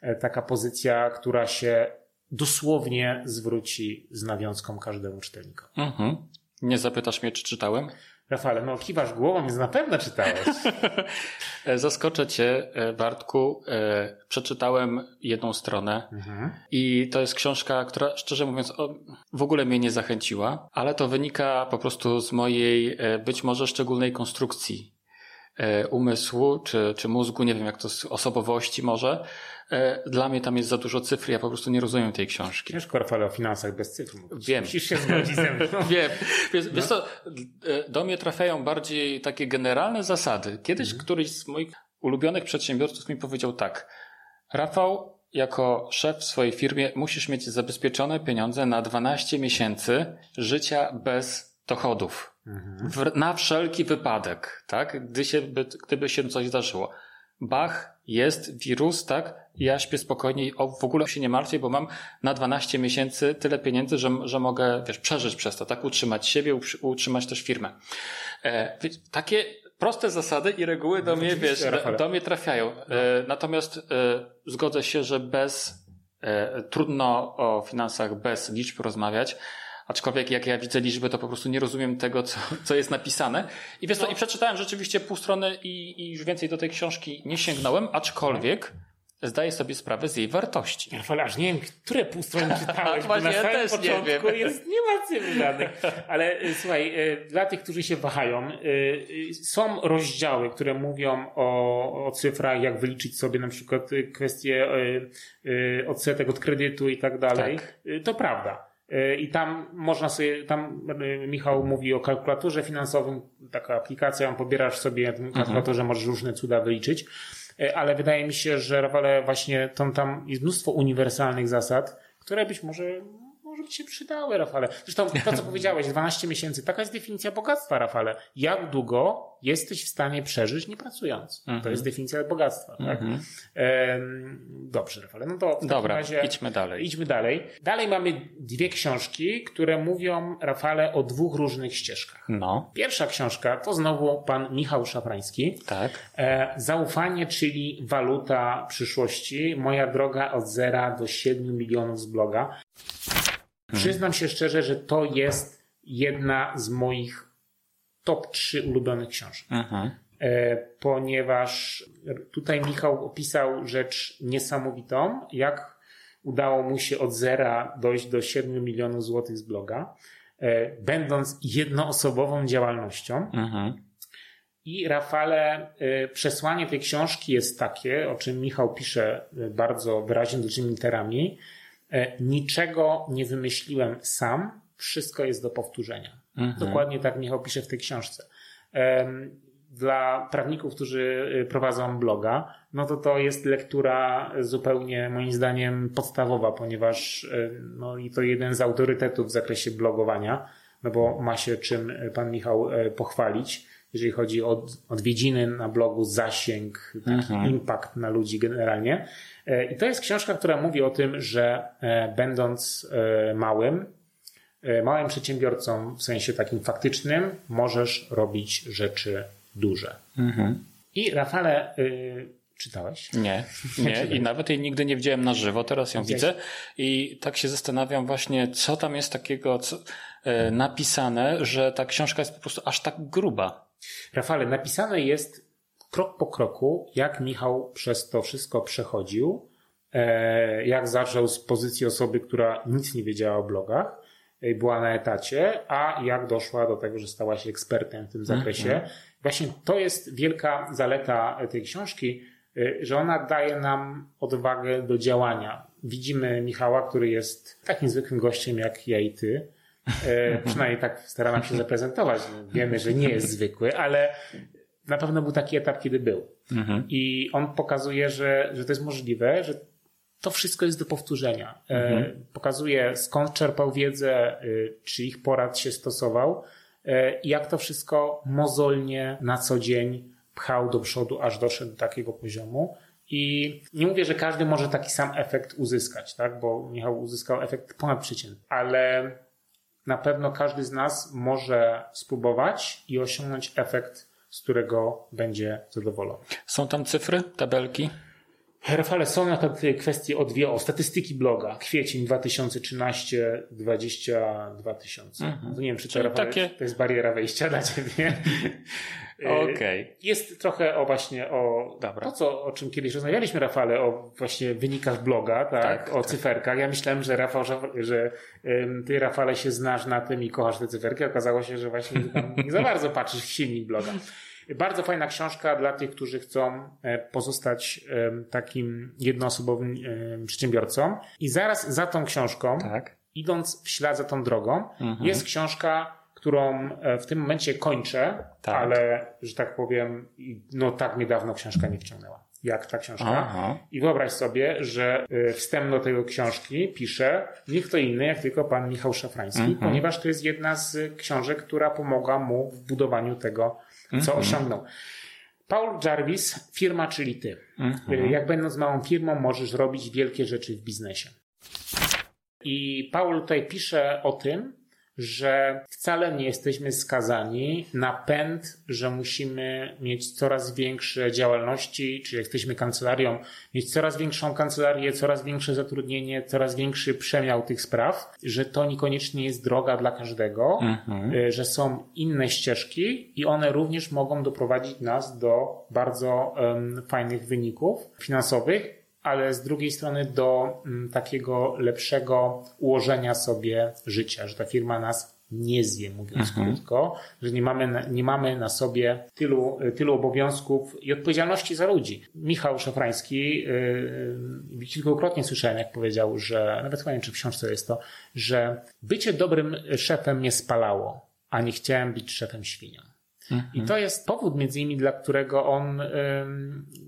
e, taka pozycja, która się dosłownie zwróci z nawiązką każdemu czytelnikowi. Nie zapytasz mnie, czy czytałem? Rafale, no kiwasz głową, więc na pewno czytałeś. Zaskoczę cię, e, Bartku. E, przeczytałem jedną stronę mhm. i to jest książka, która szczerze mówiąc w ogóle mnie nie zachęciła, ale to wynika po prostu z mojej e, być może szczególnej konstrukcji umysłu czy, czy mózgu, nie wiem jak to z osobowości może, E, dla mnie tam jest za dużo cyfr, ja po prostu nie rozumiem tej książki. Ciężko, Rafale, o finansach bez cyfr. Wiem. Musisz się zgodzić ze mną. Wiem. Wiesz, no. wiesz co, e, do mnie trafiają bardziej takie generalne zasady. Kiedyś mhm. któryś z moich ulubionych przedsiębiorców mi powiedział tak. Rafał, jako szef w swojej firmie musisz mieć zabezpieczone pieniądze na 12 miesięcy życia bez dochodów. Mhm. W, na wszelki wypadek, tak? Gdy się, gdyby się coś zdarzyło. Bach, jest wirus, tak? Ja śpię spokojniej, o, w ogóle się nie martwię, bo mam na 12 miesięcy tyle pieniędzy, że, że mogę, wiesz, przeżyć przez to, tak? Utrzymać siebie, utrzymać też firmę. E, takie proste zasady i reguły do mnie, wiesz, do, do mnie trafiają. E, natomiast e, zgodzę się, że bez, e, trudno o finansach bez liczb rozmawiać. Aczkolwiek jak ja widzę liczby, to po prostu nie rozumiem tego, co, co jest napisane. I wiesz no. co, i przeczytałem rzeczywiście pół strony i, i już więcej do tej książki nie sięgnąłem, aczkolwiek zdaję sobie sprawę z jej wartości. Ja aż nie wiem, które pół strony czytałeś, bo na ja samym początku nie, wiem. jest, nie ma cyfr żadnych. Ale e, słuchaj, e, dla tych, którzy się wahają, e, są rozdziały, które mówią o, o cyfrach, jak wyliczyć sobie na przykład kwestie odsetek od kredytu i tak dalej. Tak. To prawda. I tam można sobie, tam e, Michał mówi o kalkulatorze finansowym, taka aplikacja, pobierasz sobie na tym mhm. kalkulatorze, możesz różne cuda wyliczyć, e, ale wydaje mi się, że Rafale właśnie tam, tam jest mnóstwo uniwersalnych zasad, które być może może by się przydały, Rafale. Zresztą to, co powiedziałeś, 12 miesięcy, taka jest definicja bogactwa, Rafale. Jak długo jesteś w stanie przeżyć nie pracując? To jest definicja bogactwa. Tak? dobrze, Rafale. No to w Dobra, razie idźmy dalej. Idźmy dalej. Dalej mamy dwie książki, które mówią, Rafale, o dwóch różnych ścieżkach. No. Pierwsza książka to znowu pan Michał Szafrański. Tak. E, zaufanie, czyli waluta przyszłości. Moja droga od zera do 7 milionów z bloga. Mhm. Przyznam się szczerze, że to jest jedna z moich top 3 ulubionych książek. Mhm. E, ponieważ tutaj Michał opisał rzecz niesamowitą, jak udało mu się od zera dojść do 7 milionów złotych z bloga, e, będąc jednoosobową działalnością. Mhm. I Rafale, e, przesłanie tej książki jest takie, o czym Michał pisze bardzo wyraźnie dużymi literami, niczego nie wymyśliłem sam, wszystko jest do powtórzenia. Mhm. Dokładnie tak Michał pisze w tej książce. Dla prawników, którzy y, prowadzą bloga, no to to jest lektura zupełnie moim zdaniem podstawowa, ponieważ y, no i to jeden z autorytetów w zakresie blogowania, no bo ma się czym pan Michał e, pochwalić, jeżeli chodzi o odwiedziny na blogu, zasięg, taki mhm. impact na ludzi generalnie. E, I to jest książka, która mówi o tym, że e, będąc e, małym, małym przedsiębiorcą w sensie takim faktycznym, możesz robić rzeczy duże. Mhm. I Rafale, czytałeś? Nie, nie. I nawet jej nigdy nie widziałem na żywo, teraz ją widzę i tak się zastanawiam właśnie, co tam jest takiego co, napisane, że ta książka jest po prostu aż tak gruba. Rafale, napisane jest krok po kroku, jak Michał przez to wszystko przechodził, e, jak zaczął z pozycji osoby, która nic nie wiedziała o blogach, była na etacie, a jak doszła do tego, że stała się ekspertem w tym zakresie, mm -hmm. właśnie to jest wielka zaleta tej książki, że ona daje nam odwagę do działania. Widzimy Michała, który jest takim zwykłym gościem jak ja i ty. Przynajmniej tak stara nam się zaprezentować. Wiemy, że nie jest zwykły, ale na pewno był taki etap, kiedy był. Mhm. I on pokazuje, że, że to jest możliwe, że to wszystko jest do powtórzenia. E, mhm. Pokazuje skąd czerpał wiedzę, e, czy ich porad się stosował e, i jak to wszystko mozolnie na co dzień pchał do przodu, aż doszedł do takiego poziomu. I nie mówię, że każdy może taki sam efekt uzyskać, tak? bo Michał uzyskał efekt ponadprzeciętny, ale na pewno każdy z nas może spróbować i osiągnąć efekt z którego będzie zadowolony. Są tam cyfry, tabelki? Rafale, są na tej kwestii o dwie, o statystyki bloga. Kwiecień 2013, 22 tysiące. Mhm. nie wiem, czy to, Rafale, takie... to jest bariera wejścia dla ciebie. Okej. Okay. Jest trochę o właśnie o Dobra. to, co, o czym kiedyś rozmawialiśmy, Rafale, o właśnie wynikach bloga, tak? tak o tak. cyferkach. Ja myślałem, że Rafał, że, że ty, Rafale, się znasz na tym i kochasz te cyferki. Okazało się, że właśnie nie za bardzo patrzysz w silnik bloga. Bardzo fajna książka dla tych, którzy chcą e, pozostać takim jednoosobowym przedsiębiorcą. I zaraz za tą książką, tak. idąc w ślad za tą drogą, mhm. jest książka, którą e, w tym momencie kończę, tak. ale, że tak powiem, no tak mnie dawno książka nie wciągnęła jak ta książka. Aha. I wyobraź sobie, że e, wstęp do tej książki pisze nie kto inny, jak tylko pan Michał Szafrański, mhm. ponieważ to jest jedna z książek, która pomogła mu w budowaniu tego co mhm. osiągnął. Paul Jarvis, firma, czyli ty. Mhm. Jak będąc małą firmą, możesz robić wielkie rzeczy w biznesie. I Paul tutaj pisze o tym, że wcale nie jesteśmy skazani na pęd, że musimy mieć coraz większe działalności, czyli jesteśmy kancelarią, mieć coraz większą kancelarię, coraz większe zatrudnienie, coraz większy przemiał tych spraw, że to niekoniecznie jest droga dla każdego, mhm. Y, że są inne ścieżki i one również mogą doprowadzić nas do bardzo um, fajnych wyników finansowych, ale z drugiej strony do mm, takiego lepszego ułożenia sobie życia, że ta firma nas nie zje, mówiąc mhm. krótko, że nie mamy, na, nie mamy na sobie tylu, tylu obowiązków i odpowiedzialności za ludzi. Michał Szafrański, yy, kilkukrotnie słyszałem, jak powiedział, że, nawet chyba nie czy w książce jest to, że bycie dobrym szefem mnie spalało, a nie chciałem być szefem świnią. I to jest powód między innymi, dla którego on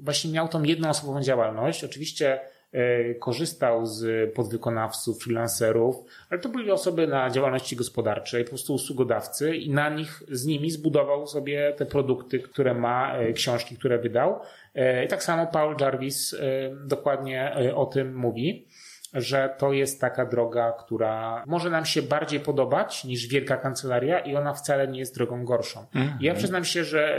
właśnie miał tą jednoosobową działalność. Oczywiście e, korzystał z podwykonawców, freelancerów, ale to były osoby na działalności gospodarczej, po prostu usługodawcy i na nich, z nimi zbudował sobie te produkty, które ma, e, książki, które wydał. E, I tak samo Paul Jarvis dokładnie o tym mówi że to jest taka droga, która może nam się bardziej podobać niż wielka kancelaria i ona wcale nie jest drogą gorszą. Mhm. Ja przyznam się, że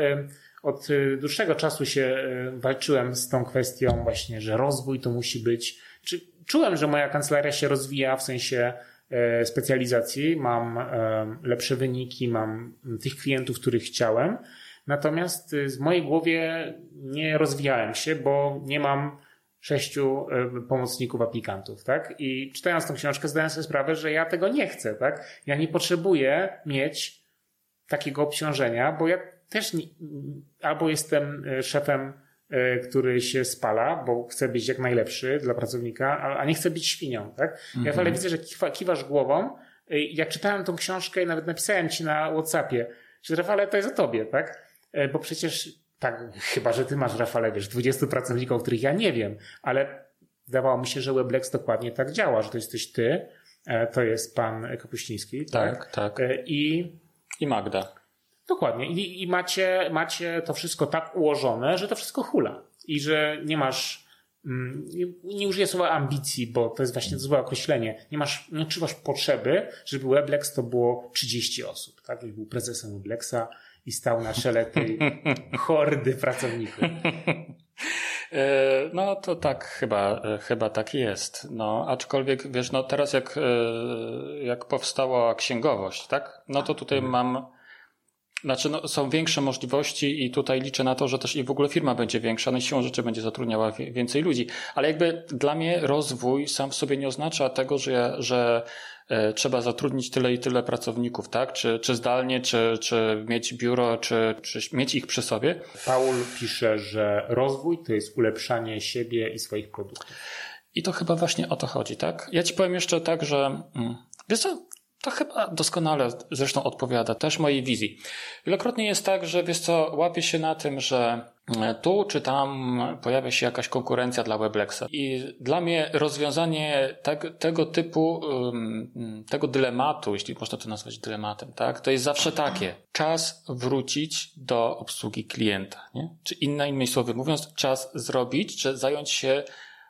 od y, dłuższego czasu się y, walczyłem z tą kwestią właśnie, że rozwój to musi być. Czy czułem, że moja kancelaria się rozwija w sensie e, specjalizacji, mam e, lepsze wyniki, mam tych klientów, których chciałem. Natomiast w mojej głowie nie rozwijałem się, bo nie mam sześciu e, pomocników aplikantów, tak? I czytając tą książkę zdałem sobie sprawę, że ja tego nie chcę, tak? Ja nie potrzebuję mieć takiego obciążenia, bo ja też nie, albo jestem e, szefem, e, który się spala, bo chcę być jak najlepszy dla pracownika, a nie chcę być świnią, tak? Mhm. Ja ale widzę, że kiwa, kiwasz głową. Jak czytałem tą książkę i nawet napisałem ci na Whatsappie, że Rafale, to jest o tobie, tak? Bo przecież tak, chyba, że ty masz, Rafale, wiesz, 20 pracowników, których ja nie wiem, ale wydawało mi się, że Weblex dokładnie tak działa, że to jesteś ty, e, to jest pan Kapuściński. Tak, tak. tak. E, I, I Magda. Dokładnie. I, i macie, macie to wszystko tak ułożone, że to wszystko hula. I że nie masz, mm, nie, użyję słowa ambicji, bo to jest właśnie złe określenie. Nie masz, nie odczuwasz potrzeby, żeby Weblex to było 30 osób, tak? Żeby był prezesem Weblexa, i stał na czele tej hordy pracowników. E, no to tak chyba, e, chyba tak jest. No, aczkolwiek wiesz, no teraz jak, e, jak powstała księgowość, tak? No to tutaj mam Znaczy, no, są większe możliwości i tutaj liczę na to, że też i w ogóle firma będzie większa, no i siłą rzeczy będzie zatrudniała więcej ludzi. Ale jakby dla mnie rozwój sam w sobie nie oznacza tego, że, że e, trzeba zatrudnić tyle i tyle pracowników, tak? Czy, czy zdalnie, czy, czy mieć biuro, czy, czy mieć ich przy sobie. Paul pisze, że rozwój to jest ulepszanie siebie i swoich produktów. I to chyba właśnie o to chodzi, tak? Ja ci powiem jeszcze tak, że mm, wiesz co, to chyba doskonale zresztą odpowiada też mojej wizji. Wielokrotnie jest tak, że wiesz co, łapię się na tym, że e, tu czy tam pojawia się jakaś konkurencja dla Weblexa. I dla mnie rozwiązanie te, tego typu, tego dylematu, jeśli można to nazwać dylematem, tak, to jest zawsze takie. Czas wrócić do obsługi klienta, nie? Czy innymi słowy mówiąc, czas zrobić, czy zająć się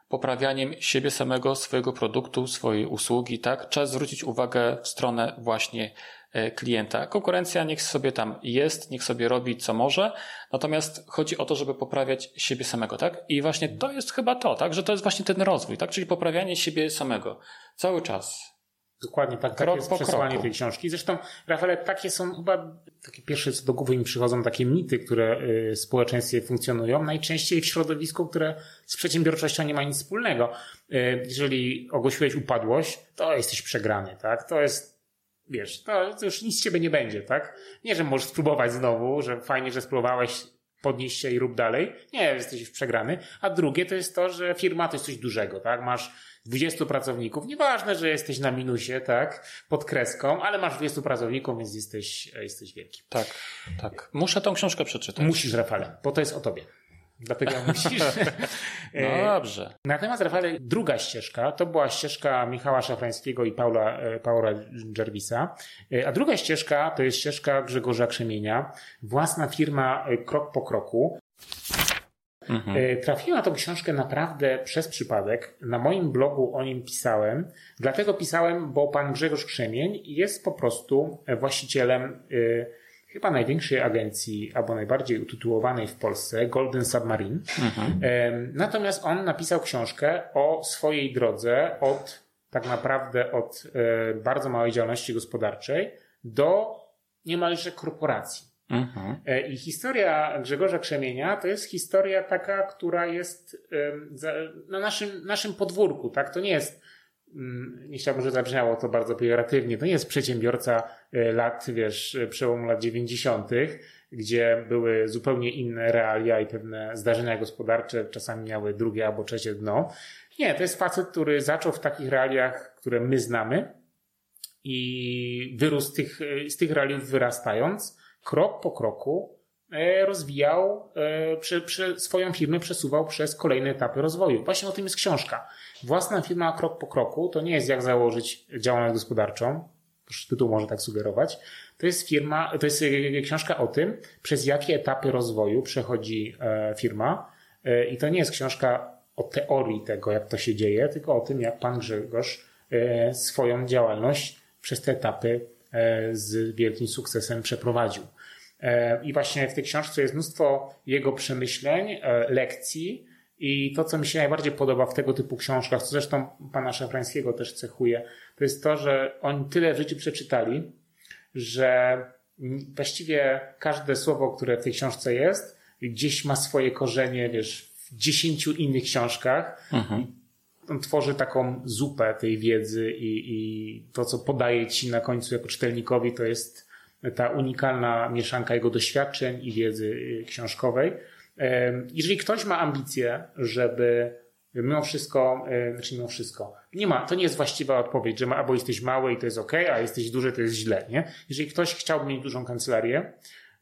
poprawianiem siebie samego, swojego produktu, swojej usługi, tak? Czas zwrócić uwagę w stronę właśnie e, klienta. Konkurencja niech sobie tam jest, niech sobie robi co może, natomiast chodzi o to, żeby poprawiać siebie samego, tak? I właśnie to jest chyba to, tak? Że to jest właśnie ten rozwój, tak? Czyli poprawianie siebie samego. Cały czas. Dokładnie tak, tak jest przesłanie kroku. tej książki. Zresztą, Rafale, takie są chyba takie pierwsze co do głowy mi przychodzą takie mity, które y, w społeczeństwie funkcjonują, najczęściej w środowisku, które z przedsiębiorczością nie ma nic wspólnego. Y, jeżeli ogłosiłeś upadłość, to jesteś przegrany, tak? To jest, wiesz, to, to już nic z ciebie nie będzie, tak? Nie, że możesz spróbować znowu, że fajnie, że spróbowałeś, podnieść się i rób dalej. Nie, jesteś już przegrany. A drugie to jest to, że firma to jest coś dużego, tak? Masz 20 pracowników, nieważne, że jesteś na minusie, tak, pod kreską, ale masz 20 pracowników, więc jesteś, jesteś wielki. Tak, tak. Muszę tą książkę przeczytać. Musisz, Rafale, bo to jest o tobie. Dlatego musisz. no dobrze. Natomiast, Rafale, druga ścieżka to była ścieżka Michała Szafrańskiego i Paula, e, Paula Jervisa. E, a druga ścieżka to jest ścieżka Grzegorza Krzemienia. Własna firma e, krok po kroku. Mhm. E, trafiłem na tą książkę naprawdę przez przypadek. Na moim blogu o nim pisałem. Dlatego pisałem, bo pan Grzegorz Krzemień jest po prostu właścicielem y, chyba największej agencji, albo najbardziej utytułowanej w Polsce, Golden Submarine. Mhm. Y, natomiast on napisał książkę o swojej drodze od tak naprawdę od bardzo małej działalności gospodarczej do niemalże korporacji. Mhm. E, I historia Grzegorza Krzemienia to jest historia taka, która jest na naszym, naszym podwórku, tak? To nie jest, mm, nie chciałbym, żeby zabrzmiało to bardzo pejoratywnie, to nie jest przedsiębiorca e, lat, wiesz, przełomu lat 90., gdzie były zupełnie inne realia i pewne zdarzenia gospodarcze czasami miały drugie albo trzecie dno. Nie, to jest facet, który zaczął w takich realiach, które my znamy i wyrósł z tych, z tych realiów wyrastając, krok po kroku e, rozwijał e, swoją firmę, przesuwał przez kolejne etapy rozwoju. Właśnie o tym jest książka. Własna firma krok po kroku to nie jest jak założyć działalność gospodarczą, tytuł może tak sugerować. To jest firma, to jest e, książka o tym, przez jakie etapy rozwoju przechodzi firma. I to nie jest książka o teorii tego, jak to się dzieje, tylko o tym, jak pan Grzegorz swoją działalność przez te etapy z wielkim sukcesem przeprowadził. E, I właśnie w tej książce jest mnóstwo jego przemyśleń, e, lekcji i to, co mi się najbardziej podoba w tego typu książkach, co zresztą pana Szafrańskiego też cechuje, to jest to, że oni tyle w życiu przeczytali, że właściwie każde słowo, które w tej książce jest, gdzieś ma swoje korzenie, wiesz, w dziesięciu innych książkach. Mhm. On tworzy taką zupę tej wiedzy i, i to, co podaje ci na końcu jako czytelnikowi, to jest ta unikalna mieszanka jego doświadczeń i wiedzy y, książkowej. Jeżeli ktoś ma ambicje, żeby mimo wszystko, znaczy mimo wszystko, nie ma, to nie jest właściwa odpowiedź, że ma, albo jesteś mały i to jest ok, a jesteś duży, to jest źle, nie? Jeżeli ktoś chciałby mieć dużą kancelarię,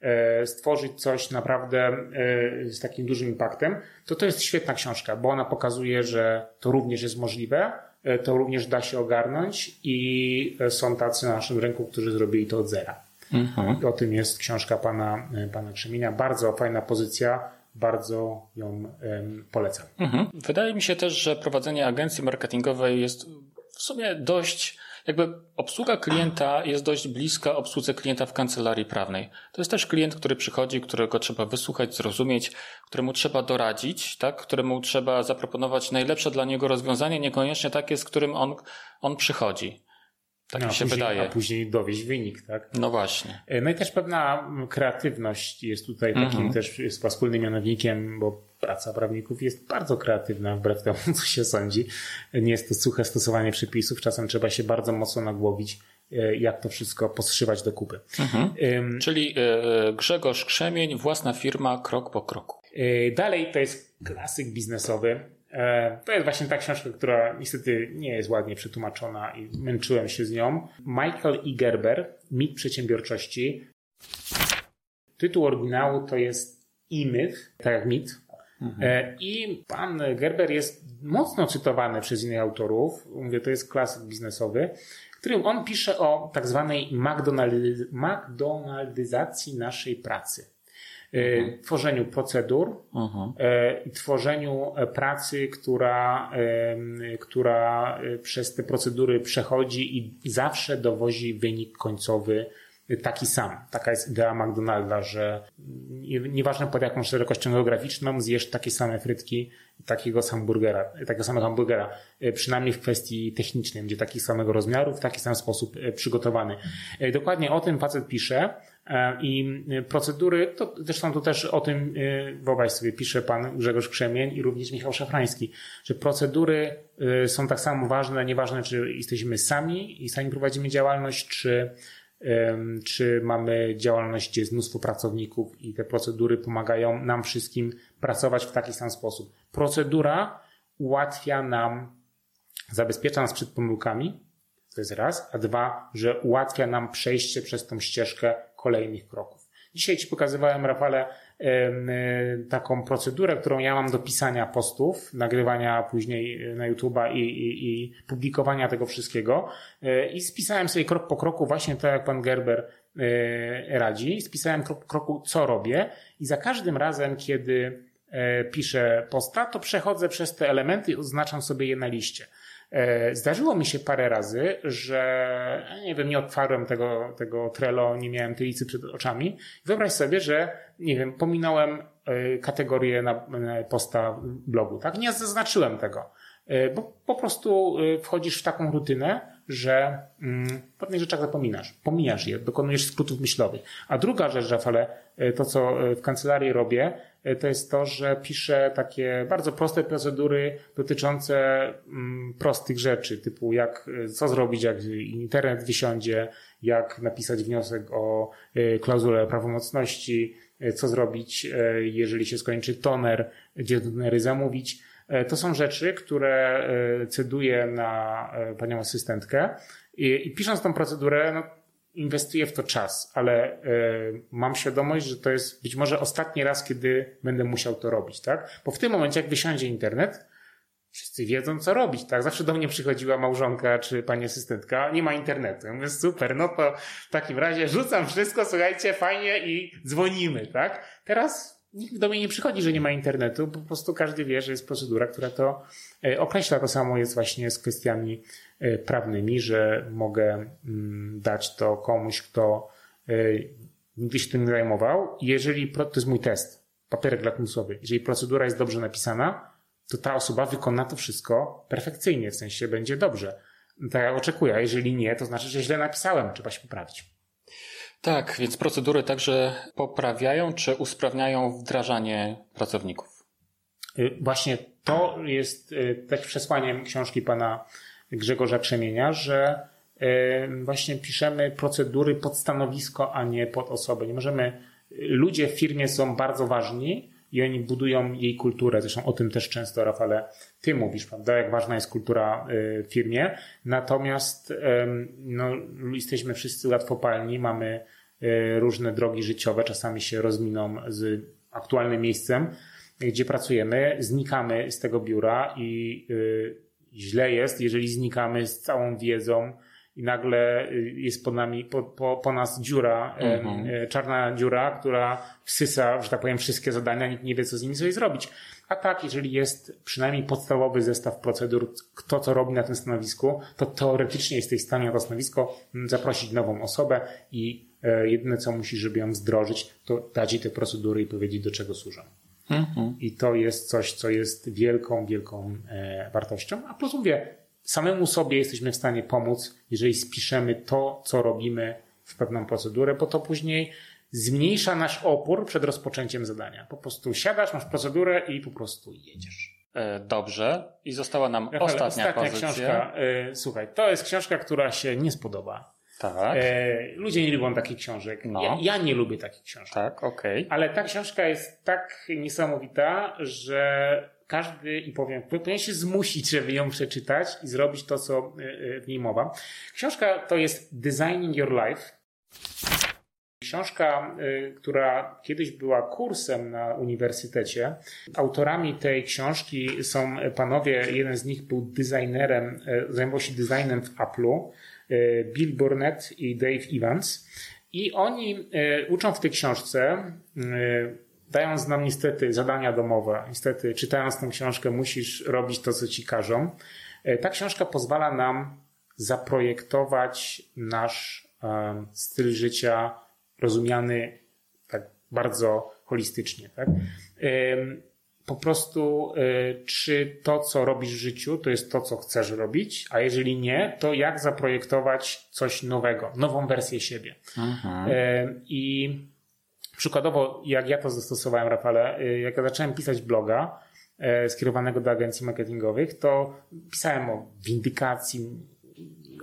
e, stworzyć coś naprawdę e, z takim dużym impaktem, to to jest świetna książka, bo ona pokazuje, że to również jest możliwe, e, to również da się ogarnąć i są tacy na naszym rynku, którzy zrobili to od zera. Mhm. O tym jest książka pana, e, pana Krzemienia. Bardzo fajna pozycja, bardzo ją polecam. Mhm. Wydaje mi się też, że prowadzenie agencji marketingowej jest w sumie dość jakby obsługa klienta jest dość bliska obsłudze klienta w kancelarii prawnej. To jest też klient, który przychodzi, którego trzeba wysłuchać, zrozumieć, któremu trzeba doradzić, tak? któremu trzeba zaproponować najlepsze dla niego rozwiązanie, niekoniecznie takie, z którym on, on przychodzi. Tak no, mi się później, wydaje. A później dowieść wynik, tak? No właśnie. No i też pewna kreatywność jest tutaj takim mhm. też jest wspólnym mianownikiem, bo praca prawników jest bardzo kreatywna, wbrew temu, co się sądzi. Nie jest to suche stosowanie przepisów, czasem trzeba się bardzo mocno nagłowić, e, jak to wszystko poszywać do kupy. Mhm. Um, Czyli e, Grzegorz Krzemień, własna firma, krok po kroku. E, dalej to jest klasyk biznesowy. To jest właśnie ta książka, która niestety nie jest ładnie przetłumaczona i męczyłem się z nią. Michael E. Gerber, Mit przedsiębiorczości. Tytuł oryginału to jest I-Myth, tak jak mit, Mhm. E, I pan Gerber jest mocno cytowany przez innych autorów. Mówię, to jest klasyk biznesowy, w którym on pisze o tak zwanej McDonaldyzacji naszej pracy. E, mhm. Tworzeniu procedur mhm. E, i tworzeniu pracy, która, która przez te procedury przechodzi i zawsze dowozi wynik końcowy taki sam. Taka jest idea McDonalda, że nieważne pod jaką szerokością geograficzną zjesz takie same frytki, takiego hamburgera, takiego samego hamburgera, e, przynajmniej w kwestii technicznej, będzie takich samego rozmiaru, w taki sam sposób e, przygotowany. E, dokładnie o tym facet pisze i procedury, to zresztą tu też o tym, wyobraź sobie, pisze pan Grzegorz Krzemień i również Michał Szafrański, że procedury są tak samo ważne, nieważne czy jesteśmy sami i sami prowadzimy działalność, czy czy mamy działalność, gdzie jest mnóstwo pracowników i te procedury pomagają nam wszystkim pracować w taki sam sposób. Procedura ułatwia nam, zabezpiecza nas przed pomyłkami, to jest raz, a dwa, że ułatwia nam przejście przez tą ścieżkę kolejnych kroków. Dzisiaj Ci pokazywałem, Rafale, Y, taką procedurę, którą ja mam do pisania postów, nagrywania później na YouTube'a i, i, i publikowania tego wszystkiego. Y, I spisałem sobie krok po kroku, właśnie tak jak pan Gerber radzi. Spisałem krok po kroku, co robię, i za każdym razem, kiedy piszę posta, to przechodzę przez te elementy i oznaczam sobie je na liście. E, zdarzyło mi się parę razy, że nie wiem, nie otwarłem tego, tego Trello, nie miałem tej listy przed oczami. Wyobraź sobie, że nie wiem, pominąłem e, kategorię na posta blogu, tak? Nie zaznaczyłem tego, e, bo po prostu wchodzisz w taką rutynę, że mm, pewnych rzeczach zapominasz. Pomijasz je, dokonujesz skrótów myślowych. A druga rzecz, Rafale, to co w kancelarii robię, to jest to, że piszę takie bardzo proste procedury dotyczące mm, prostych rzeczy, typu jak, co zrobić, jak internet wysiądzie, jak napisać wniosek o e, klauzulę prawomocności, e, co zrobić, e, jeżeli się skończy toner, gdzie tonery zamówić. To są rzeczy, które ceduję na panią asystentkę i, i pisząc tą procedurę, no, inwestuję w to czas, ale mam świadomość, że to jest być może ostatni raz, kiedy będę musiał to robić, tak? Bo w tym momencie, jak wysiądzie internet, wszyscy wiedzą, co robić, tak? Zawsze do mnie przychodziła małżonka czy pani asystentka, nie ma internetu. Ja mówię, super, no to w takim razie rzucam wszystko, słuchajcie, fajnie i dzwonimy, tak? Teraz nikt do mnie nie przychodzi, że nie ma internetu, po prostu każdy wie, że jest procedura, która to e, określa. To samo jest właśnie z kwestiami e, prawnymi, że mogę mm, dać to komuś, kto e, nigdy się tym nie zajmował. Jeżeli, to jest mój test, papierek lakmusowy. Jeżeli procedura jest dobrze napisana, to ta osoba wykona to wszystko perfekcyjnie, w sensie będzie dobrze. Tak jak oczekuję, a jeżeli nie, to znaczy, że źle napisałem, trzeba się poprawić. Tak, więc procedury także poprawiają czy usprawniają wdrażanie pracowników. Y, właśnie to jest y, też przesłaniem książki pana Grzegorza Krzemienia, że y, właśnie piszemy procedury pod stanowisko, a nie pod osobę. Nie możemy, ludzie w firmie są bardzo ważni i oni budują jej kulturę. Zresztą o tym też często, Rafale, ty mówisz, prawda, jak ważna jest kultura w firmie. Natomiast no, jesteśmy wszyscy łatwopalni, mamy E, różne drogi życiowe, czasami się rozminą z aktualnym miejscem, gdzie pracujemy, znikamy z tego biura i e, źle jest, jeżeli znikamy z całą wiedzą i nagle e, jest po nami, po, po, po nas dziura, mhm. czarna dziura, która wsysa, że tak powiem, wszystkie zadania, nikt nie wie, co z nimi sobie zrobić. A tak, jeżeli jest przynajmniej podstawowy zestaw procedur, kto co robi na tym stanowisku, to teoretycznie jesteś w stanie na to stanowisko zaprosić nową osobę i E, jedyne, co musisz, żeby ją wdrożyć, to dać jej te procedury i powiedzieć, do czego służą. Mhm. I to jest coś, co jest wielką, wielką e, wartością. A plus mówię, samemu sobie jesteśmy w stanie pomóc, jeżeli spiszemy to, co robimy w pewną procedurę, bo to później zmniejsza nasz opór przed rozpoczęciem zadania. Po prostu siadasz, masz procedurę i po prostu jedziesz. E, dobrze. I została nam Rafale, ostatnia, ostatnia pozycja. książka. E, słuchaj, to jest książka, która się nie spodoba. Tak. E, ludzie nie lubią takich książek. No. Ja, ja, nie lubię takich książek. Tak, okej. Okay. Ale ta książka jest tak niesamowita, że każdy, i powiem, powinien się zmusić, żeby ją przeczytać i zrobić to, co w niej mowa. Książka to jest Designing Your Life. Książka, y, która kiedyś była kursem na uniwersytecie. Autorami tej książki są panowie, jeden z nich był designerem, zajmował się designem w Apple'u, Bill Burnett i Dave Evans. I oni uczą w tej książce, dając nam niestety zadania domowe. Niestety, czytając tę książkę, musisz robić to, co ci każą. Ta książka pozwala nam zaprojektować nasz styl życia, rozumiany tak bardzo holistycznie. Tak? Po prostu, e, czy to, co robisz w życiu, to jest to, co chcesz robić, a jeżeli nie, to jak zaprojektować coś nowego, nową wersję siebie. Mhm. I przykładowo, jak ja to zastosowałem, Rafale, e, jak ja zacząłem pisać bloga e, skierowanego do agencji marketingowych, to pisałem o windykacji,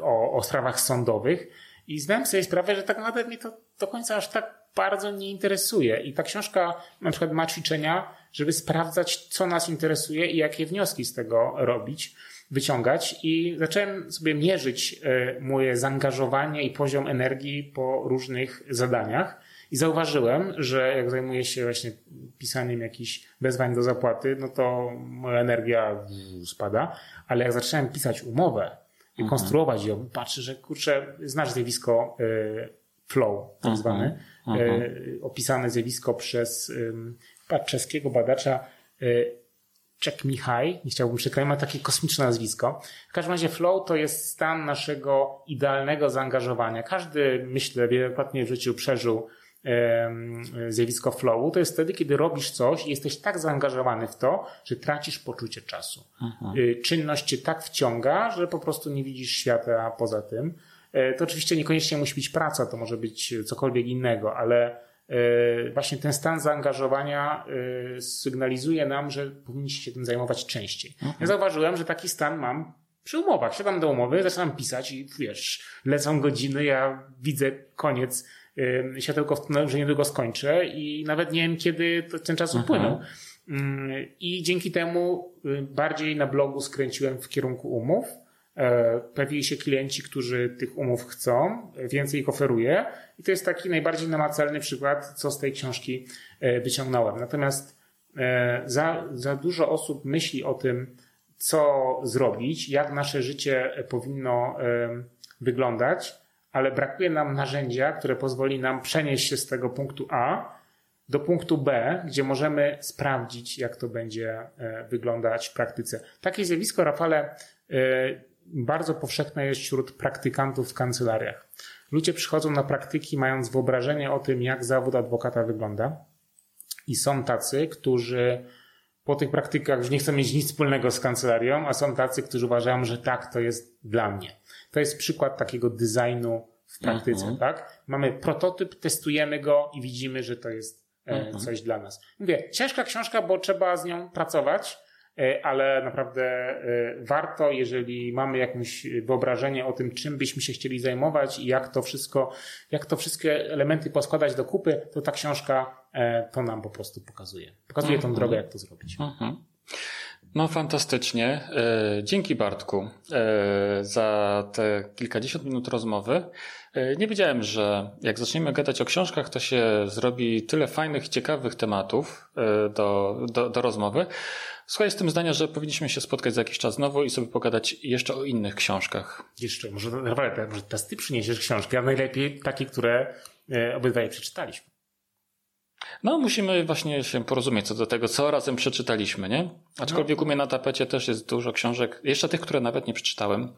o, o sprawach sądowych i zdałem sobie sprawę, że tak naprawdę mnie to do końca aż tak bardzo nie interesuje. I ta książka na przykład ma ćwiczenia, żeby sprawdzać, co nas interesuje i jakie wnioski z tego robić, wyciągać. I zacząłem sobie mierzyć e, moje zaangażowanie i poziom energii po różnych zadaniach. I zauważyłem, że jak zajmuję się właśnie pisaniem jakichś wezwań do zapłaty, no to moja energia spada. Ale jak zacząłem pisać umowę i mhm. konstruować ją, patrzę, że kurczę, znasz zjawisko e, flow, tak zwany, e, opisane zjawisko przez czeskiego badacza e, Czech Michaj, nie chciałbym przekroić, ma takie kosmiczne nazwisko. W każdym razie flow to jest stan naszego idealnego zaangażowania. Każdy, myślę, wielokrotnie w życiu przeżył zjawisko flowu, to jest wtedy, kiedy robisz coś i jesteś tak zaangażowany w to, że tracisz poczucie czasu. Aha. Czynność cię tak wciąga, że po prostu nie widzisz świata poza tym. E, to oczywiście niekoniecznie musi być praca, to może być cokolwiek innego, ale e, właśnie ten stan zaangażowania e, sygnalizuje nam, że powinniście się tym zajmować częściej. Mhm. Ja zauważyłem, że taki stan mam przy umowach. Siadam do umowy, zaczynam pisać i wiesz, lecą godziny, ja widzę koniec, światełko, że niedługo skończę i nawet nie wiem, kiedy ten czas mhm. upłynął. Mm, I dzięki temu y, bardziej na blogu skręciłem w kierunku umów E, pojawili się klienci, którzy tych umów chcą, więcej ich oferuje i to jest taki najbardziej namacalny przykład, co z tej książki e, wyciągnąłem. Natomiast e, za, za dużo osób myśli o tym, co zrobić, jak nasze życie powinno wyglądać, ale brakuje nam narzędzia, które pozwoli nam przenieść się z tego punktu A do punktu B, gdzie możemy sprawdzić, jak to będzie wyglądać w praktyce. Takie zjawisko, Rafale, bardzo powszechne jest wśród praktykantów w kancelariach. Ludzie przychodzą na praktyki mając wyobrażenie o tym, jak zawód adwokata wygląda. I są tacy, którzy po tych praktykach już nie chcą mieć nic wspólnego z kancelarią, a są tacy, którzy uważają, że tak, to jest dla mnie. To jest przykład takiego designu w praktyce, uh-huh. tak? Mamy prototyp, testujemy go i widzimy, że to jest uh-huh. coś dla nas. Mówię, ciężka książka, bo trzeba z nią pracować, E, ale naprawdę e, warto, jeżeli mamy jakieś wyobrażenie o tym, czym byśmy się chcieli zajmować i jak to wszystko, jak to wszystkie elementy poskładać do kupy, to ta książka e, to nam po prostu pokazuje. Pokazuje tą mhm. drogę, jak to zrobić. Mhm. No fantastycznie. Dzięki Bartku za te kilkadziesiąt minut rozmowy. Nie wiedziałem, że jak zaczniemy gadać o książkach, to się zrobi tyle fajnych, ciekawych tematów do, do, do rozmowy. Słuchaj, jestem zdania, że powinniśmy się spotkać za jakiś czas znowu i sobie pogadać jeszcze o innych książkach. Jeszcze, może naprawdę, może teraz ty przyniesiesz książki, a najlepiej takie, które e, obydwaj przeczytaliśmy. No, musimy właśnie się porozumieć co do tego, co razem przeczytaliśmy, nie? Aczkolwiek no. u mnie na tapecie też jest dużo książek, jeszcze tych, które nawet nie przeczytałem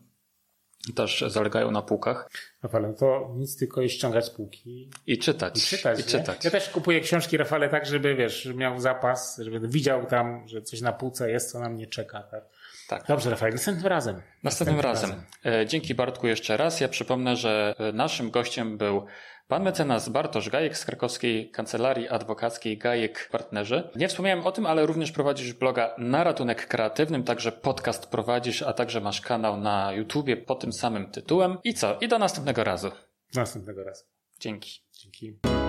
też zalegają na półkach. Rafale, to nic tylko jest ściągać z półki. I czytać. I czytać. I czytać. Ja też kupuję książki Rafale tak, żeby wiesz, miał zapas, żeby widział tam, że coś na półce jest, co na mnie czeka. Tak? Tak. Dobrze, Rafał, następnym razem. Następnym, następnym razem. razem. E, dzięki Bartku jeszcze raz. Ja przypomnę, że e, naszym gościem był Pan mecenas Bartosz Gajek z krakowskiej kancelarii adwokackiej Gajek Partnerzy. Nie wspomniałem o tym, ale również prowadzisz bloga na ratunek kreatywnym, także podcast prowadzisz, a także masz kanał na YouTubie pod tym samym tytułem. I co? I do następnego razu. Następnego razu. Dzięki. Dzięki.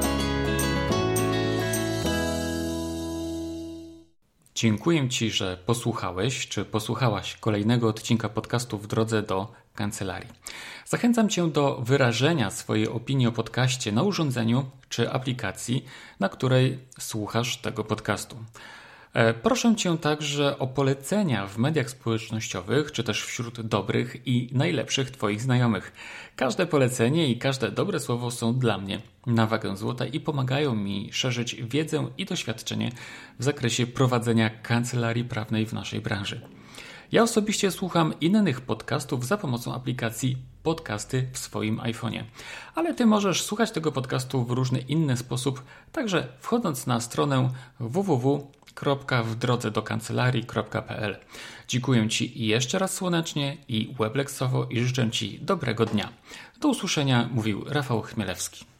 Dziękuję Ci, że posłuchałeś czy posłuchałaś kolejnego odcinka podcastu w drodze do kancelarii. Zachęcam Cię do wyrażenia swojej opinii o podcaście na urządzeniu czy aplikacji, na której słuchasz tego podcastu. E, proszę Cię także o polecenia w mediach społecznościowych, czy też wśród dobrych i najlepszych Twoich znajomych. Każde polecenie i każde dobre słowo są dla mnie na wagę złota i pomagają mi szerzyć wiedzę i doświadczenie w zakresie prowadzenia kancelarii prawnej w naszej branży. Ja osobiście słucham innych podcastów za pomocą aplikacji Podcasty w swoim iPhone'ie. Ale Ty możesz słuchać tego podcastu w różny inny sposób, także wchodząc na stronę www.wdrodzedokancelarii.pl. Dziękuję Ci jeszcze raz słonecznie i webleksowo i życzę Ci dobrego dnia. Do usłyszenia, mówił Rafał Chmielewski.